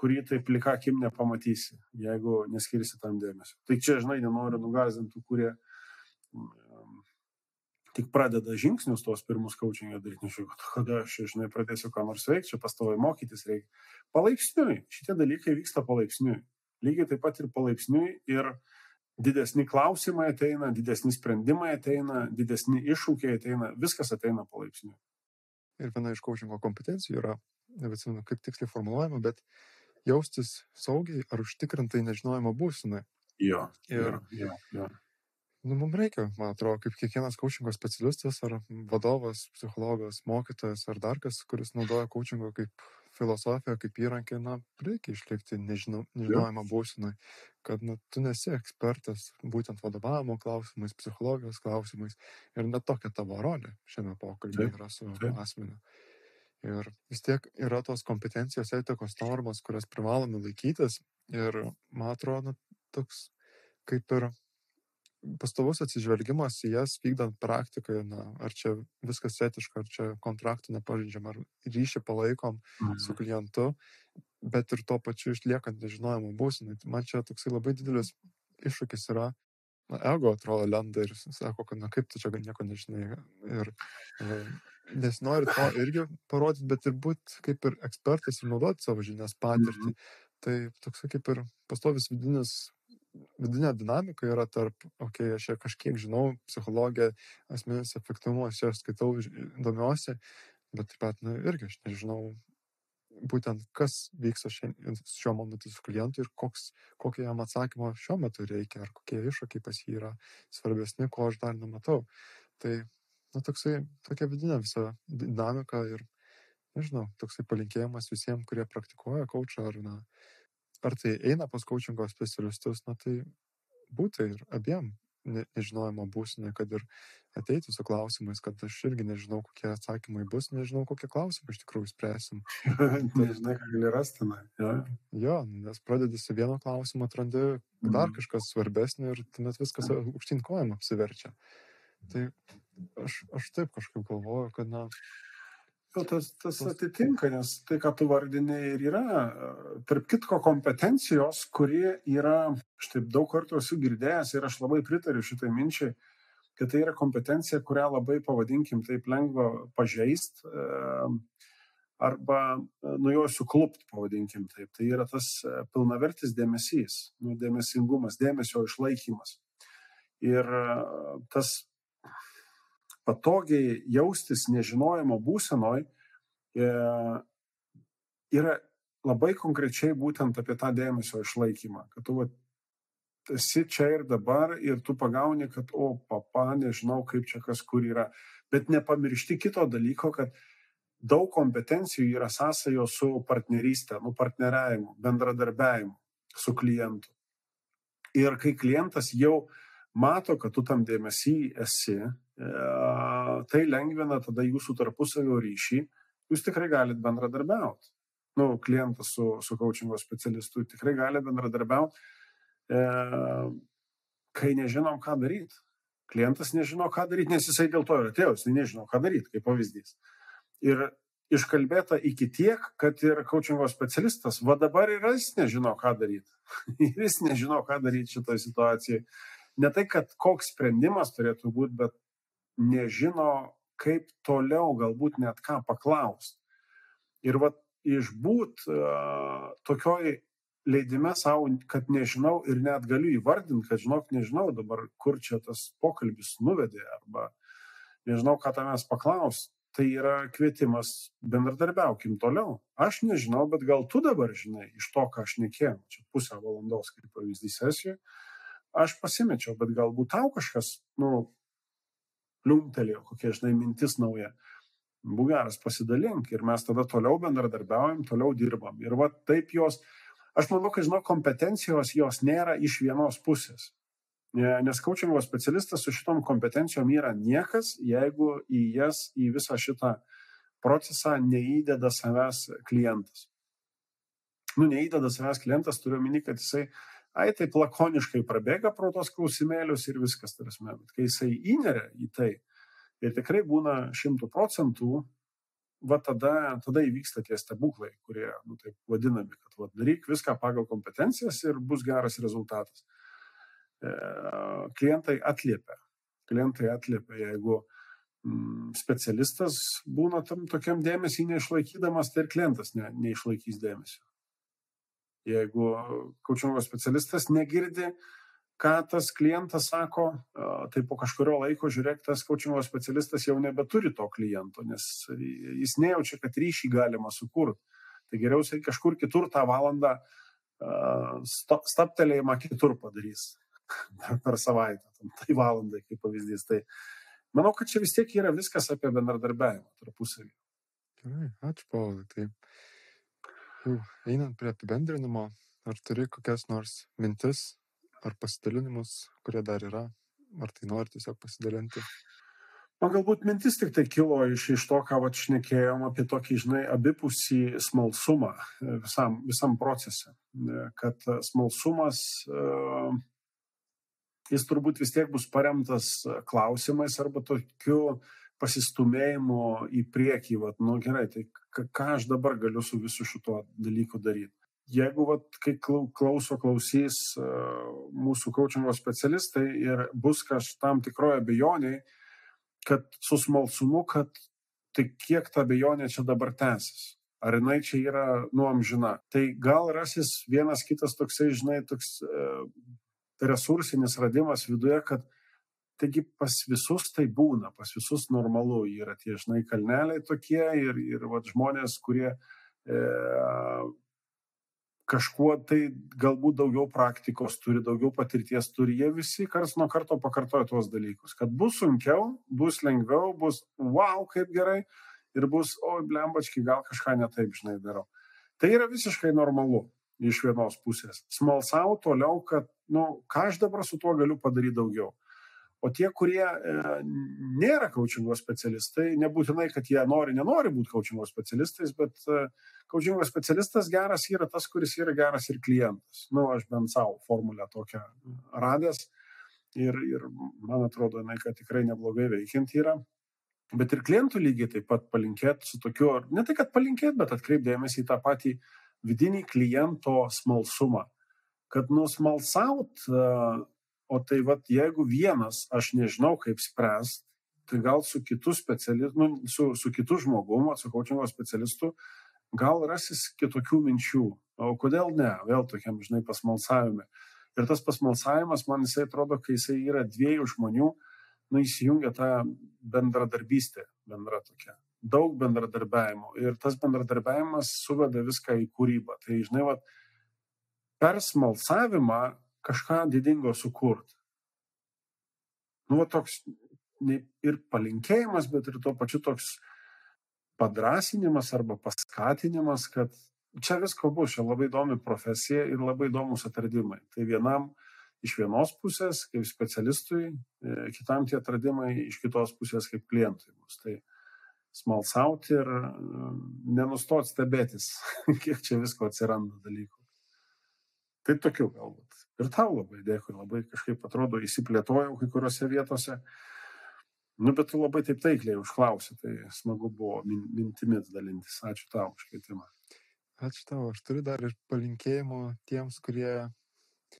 kurį taip plika akim nepamatysi, jeigu neskirsi tam dėmesio. Tai čia, žinai, nenoriu nugazinti, kurie tik pradeda žingsnius tuos pirmus coachingą daryti, nežinau, kada aš, žinai, pradėsiu ką nors veikti, čia pastovai mokytis reikia. Palaipsniui, šitie dalykai vyksta palaipsniui. Lygiai taip pat ir palaipsniui ir didesni klausimai ateina, didesni sprendimai ateina, didesni iššūkiai ateina, viskas ateina palaipsniui. Ir viena iš coachingo kompetencijų yra, nebeatsimenu, kaip tiksliai formuluojama, bet jaustis saugiai ar užtikrintai nežinojimo būsinai. Jo. Ir, jo, jo. Nu, mums reikia, man atrodo, kaip kiekvienas coachingo specialistas ar vadovas, psichologas, mokytojas ar dar kas, kuris naudoja coachingo kaip filosofiją, kaip įrankį, na, reikia išlikti nežinau, nežinojimo būsinai, kad na, tu nesi ekspertas būtent vadovavimo klausimais, psichologijos klausimais ir net tokia tavo rolė šiame pokalbėje yra su asmeniu. Ir vis tiek yra tos kompetencijos etikos normos, kurias privalome laikytis ir man atrodo, toks kaip ir pastovus atsižvelgimas į jas vykdant praktikoje, na, ar čia viskas etiška, ar čia kontraktų nepažydžiam, ar ryšį palaikom mhm. su klientu, bet ir tuo pačiu išliekant nežinojimo būsinai. Tai man čia toksai labai didelis iššūkis yra, na, ego atrodo lenda ir sako, kad, na, kaip tu čia nieko nežinai. Ir, e, nes nori to *laughs* irgi parodyti, bet ir būti kaip ir ekspertas ir naudoti savo žinias patirtį. Mhm. Tai toks kaip ir pastovis vidinis vidinė dinamika yra tarp, okei, okay, aš čia kažkiek žinau, psichologija, asmeninis efektyvumas, aš skaitau, domiuosi, bet taip pat, na, irgi aš nežinau būtent, kas vyksta šiuo momentu su klientu ir koks, kokio jam atsakymo šiuo metu reikia, ar kokie iššūkiai pas jį yra svarbesni, ko aš dar nematau. Tai, na, toksai, tokia vidinė visa dinamika ir, nežinau, toksai palinkėjimas visiems, kurie praktikuoja kočą ar, na, ar tai eina pas coachingo specialistus, na tai būtų ir abiem ne, nežinojimo būsinai, kad ir ateiti su klausimais, kad aš irgi nežinau, kokie atsakymai bus, nežinau, kokie klausimai iš tikrųjų spręsim. *laughs* Nežinai, ką gali rasti, na. Ja. Jo, nes pradedi su vieno klausimu, atrandi dar mm. kažkas svarbesnio ir tuomet viskas aukštyn kojam apsiverčia. Tai aš, aš taip kažkaip galvoju, kad, na, Jo, tas, tas atitinka, nes tai, ką tu vardinė ir yra, tarp kitko, kompetencijos, kurie yra, aš taip daug kartų esu girdėjęs ir aš labai pritariu šitai minčiai, kad tai yra kompetencija, kurią labai, pavadinkim, taip lengva pažeist arba nuo jo suklupt, pavadinkim taip. Tai yra tas e, pilnavertis dėmesys, nu, dėmesingumas, dėmesio išlaikymas. Ir e, tas patogiai jaustis nežinojimo būsenoj e, yra labai konkrečiai būtent apie tą dėmesio išlaikymą, kad tu va, esi čia ir dabar ir tu pagauni, kad, o, papa, nežinau, kaip čia kas kur yra, bet nepamiršti kito dalyko, kad daug kompetencijų yra sąsajo su partnerystė, nu, partneriavimu, bendradarbiavimu su klientu. Ir kai klientas jau mato, kad tu tam dėmesį esi, tai lengvina tada jūsų tarpusavio ryšį jūs tikrai galite bendradarbiauti. Nu, klientas su, su coachingo specialistu tikrai gali bendradarbiauti, e, kai nežinom, ką daryti. Klientas nežino, ką daryti, nes jisai dėl to ir atėjo, jisai nežino, ką daryti, kaip pavyzdys. Ir iškalbėta iki tiek, kad ir coachingo specialistas, va dabar ir jis nežino, ką daryti. *laughs* jis nežino, ką daryti šitoje situacijoje. Ne tai, kad koks sprendimas turėtų būti, bet nežino, kaip toliau galbūt net ką paklausti. Ir va išbūt uh, tokioj leidime savo, kad nežinau ir net galiu įvardinti, kad žinok, nežinau dabar, kur čia tas pokalbis nuvedė, arba nežinau, ką tavęs paklaus, tai yra kvietimas bendradarbiaukim toliau. Aš nežinau, bet gal tu dabar žinai iš to, ką aš nekėjau, čia pusę valandos kaip pavyzdys sesijoje, aš pasimečiau, bet galbūt tau kažkas, nu, liumtelėjo, kokia, žinai, mintis nauja. Būk geras, pasidalink ir mes tada toliau bendradarbiaujam, toliau dirbam. Ir va taip jos, aš manau, kad, žinau, kompetencijos jos nėra iš vienos pusės. Nes coachingo specialistas su šitom kompetencijom yra niekas, jeigu į jas, į visą šitą procesą neįdeda savęs klientas. Nu, neįdeda savęs klientas, turiu minį, kad jisai, ai, taip lakoniškai prabėga pro tos klausimėlius ir viskas, tarsi, bet kai jisai įneria į tai ir tikrai būna šimtų procentų, va tada, tada įvyksta tie stebuklai, kurie, nu, taip vadinami, kad va, daryk viską pagal kompetencijas ir bus geras rezultatas. E, klientai atliepia. Klientai atliepia, jeigu mm, specialistas būna tam tokiam dėmesį neišlaikydamas, tai ir klientas ne, neišlaikys dėmesio. Jeigu kaučingo specialistas negirdi, ką tas klientas sako, tai po kažkurio laiko, žiūrėk, tas kaučingo specialistas jau nebeturi to kliento, nes jis nejaučia, kad ryšį galima sukurti. Tai geriausiai kažkur kitur tą valandą staptelėjimą kitur padarys *laughs* per savaitę, tai valandai kaip pavyzdys. Tai manau, kad čia vis tiek yra viskas apie bendradarbiavimą tarpusavį. Gerai, ačiū Paulai. Tai einant prie apibendrinimo, ar turi kokias nors mintis ar pasidalinimus, kurie dar yra, ar tai nori tiesiog pasidalinti? Man galbūt mintis tik tai kilo iš, iš to, ką va šnekėjom apie tokį, žinai, abipusį smalsumą visam, visam procese. Kad smalsumas uh, jis turbūt vis tiek bus paremtas klausimais arba tokiu pasistumėjimu į priekį, vat, nu gerai, tai ką aš dabar galiu su visu šituo dalyku daryti. Jeigu, vat, kai klauso, klausys mūsų coachingo specialistai ir bus kažkam tikroje abejoniai, kad su smalsumu, kad tai kiek ta abejonė čia dabar tęsis. Ar jinai čia yra nuomžina. Tai gal rasis vienas kitas toksai, žinai, toks resursinis radimas viduje, kad taigi pas visus tai būna, pas visus normalu yra tie, žinai, kalneliai tokie ir, ir va, žmonės, kurie e, kažkuo tai galbūt daugiau praktikos turi, daugiau patirties turi, jie visi kars nuo karto pakartoja tuos dalykus, kad bus sunkiau, bus lengviau, bus wow, kaip gerai ir bus, oi, blembački, gal kažką netaip, žinai, darau. Tai yra visiškai normalu iš vienos pusės. Smalsau toliau, kad, na, nu, ką aš dabar su tuo galiu padaryti daugiau. O tie, kurie e, nėra kaučingo specialistai, nebūtinai, kad jie nori, nenori būti kaučingo specialistais, bet e, kaučingo specialistas geras yra tas, kuris yra geras ir klientas. Na, nu, aš bent savo formulę tokią radęs ir, ir man atrodo, jinai, kad tikrai neblogai veikiant yra. Bet ir klientų lygiai taip pat palinkėti su tokiu, ne tai kad palinkėti, bet atkreipdėmėsi į tą patį vidinį kliento smalsumą. Kad nusmalsaut, o tai vad, jeigu vienas aš nežinau kaip spręsti, tai gal su kitu nu, su, su kitu žmogumu, coachingo specialistu, gal rasis kitokių minčių. O kodėl ne? Vėl tokiam, žinai, pasmalsavime. Ir tas pasmalsavimas, man jisai atrodo, kai jisai yra dviejų žmonių, nu, įsijungia tą bendradarbystę, bendra tokia daug bendradarbiavimo ir tas bendradarbiavimas suveda viską į kūrybą. Tai, žinai, vat, per smalsavimą kažką didingo sukurti. Nu, toks ir palinkėjimas, bet ir tuo pačiu toks padrasinimas arba paskatinimas, kad čia visko bus, čia labai įdomi profesija ir labai įdomus atradimai. Tai vienam iš vienos pusės kaip specialistui, e, kitam tie atradimai iš kitos pusės kaip klientui bus. Tai smalsauti ir e, nenustoti stebėtis, *laughs* kiek čia visko atsiranda dalykų. Tai tokių galbūt. Ir tau labai dėkui, labai kažkaip atrodo įsiplėtojau kai kuriuose vietose. Nu, bet tu labai taip taikliai užklausai, tai smagu buvo min, mintimis dalintis. Ačiū tau už kvietimą. Ačiū tau, aš turiu dar ir palinkėjimų tiems, kurie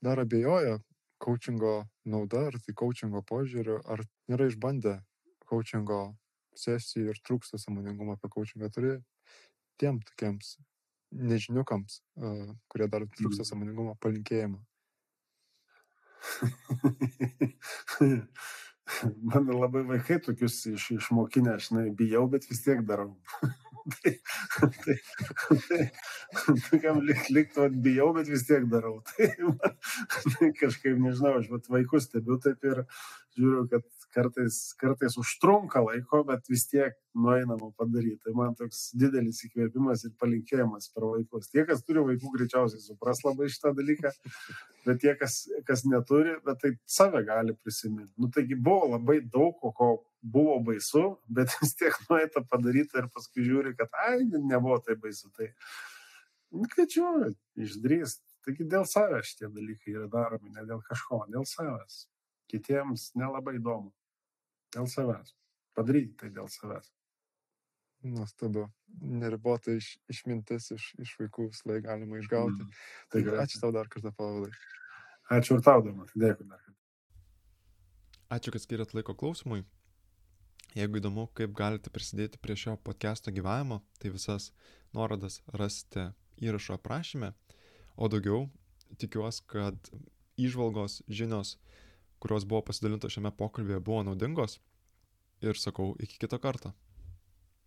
dar abejoja coachingo nauda, ar tai coachingo požiūriu, ar nėra išbandę coachingo sesijų ir trūksta samoningumo apie coachingą. Turi tiem tokiems nežiniukams, kurie dar trūksta mm. samoningumo palinkėjimą. *laughs* Man labai vaikai tokius iš, išmokinę, aš ne, bijau, bet vis tiek darau. *laughs* tai, tai, tai, *laughs* tokiam lik, liktų, bijau, bet vis tiek darau. *laughs* Tai man, tai kažkaip nežinau, aš vaikus stebiu taip ir žiūriu, kad kartais, kartais užtrunka laiko, bet vis tiek nueinama padaryti. Tai man toks didelis įkvėpimas ir palinkėjimas per vaikus. Tie, kas turi vaikų, greičiausiai supras labai šitą dalyką, bet tie, kas, kas neturi, bet tai save gali prisiminti. Nu, taigi buvo labai daug, ko buvo baisu, bet vis tiek nueita padaryti ir paskui žiūri, kad, ai, nebuvo tai baisu. Tai, kviečiu, išdrįst. Taigi dėl savęs šitie dalykai yra daromi, ne dėl kažko, dėl savęs. Kitiems nelabai įdomu. Dėl savęs. Padaryti tai dėl savęs. Nuostabu. Neribota iš, išmintis iš, iš vaikų vis laik galima išgauti. Mm, tai Taigi, ačiū tau dar kartą, Pavlai. Ačiū ir tau, Domas. Dėkui dar kartą. Ačiū, kad skiriat laiko klausimui. Jeigu įdomu, kaip galite prisidėti prie šio podcast'o gyvavimo, tai visas nuorodas rasite įrašo aprašyme. O daugiau tikiuosi, kad įžvalgos, žinios, kurios buvo pasidalintos šiame pokalbėje, buvo naudingos. Ir sakau, iki kito karto.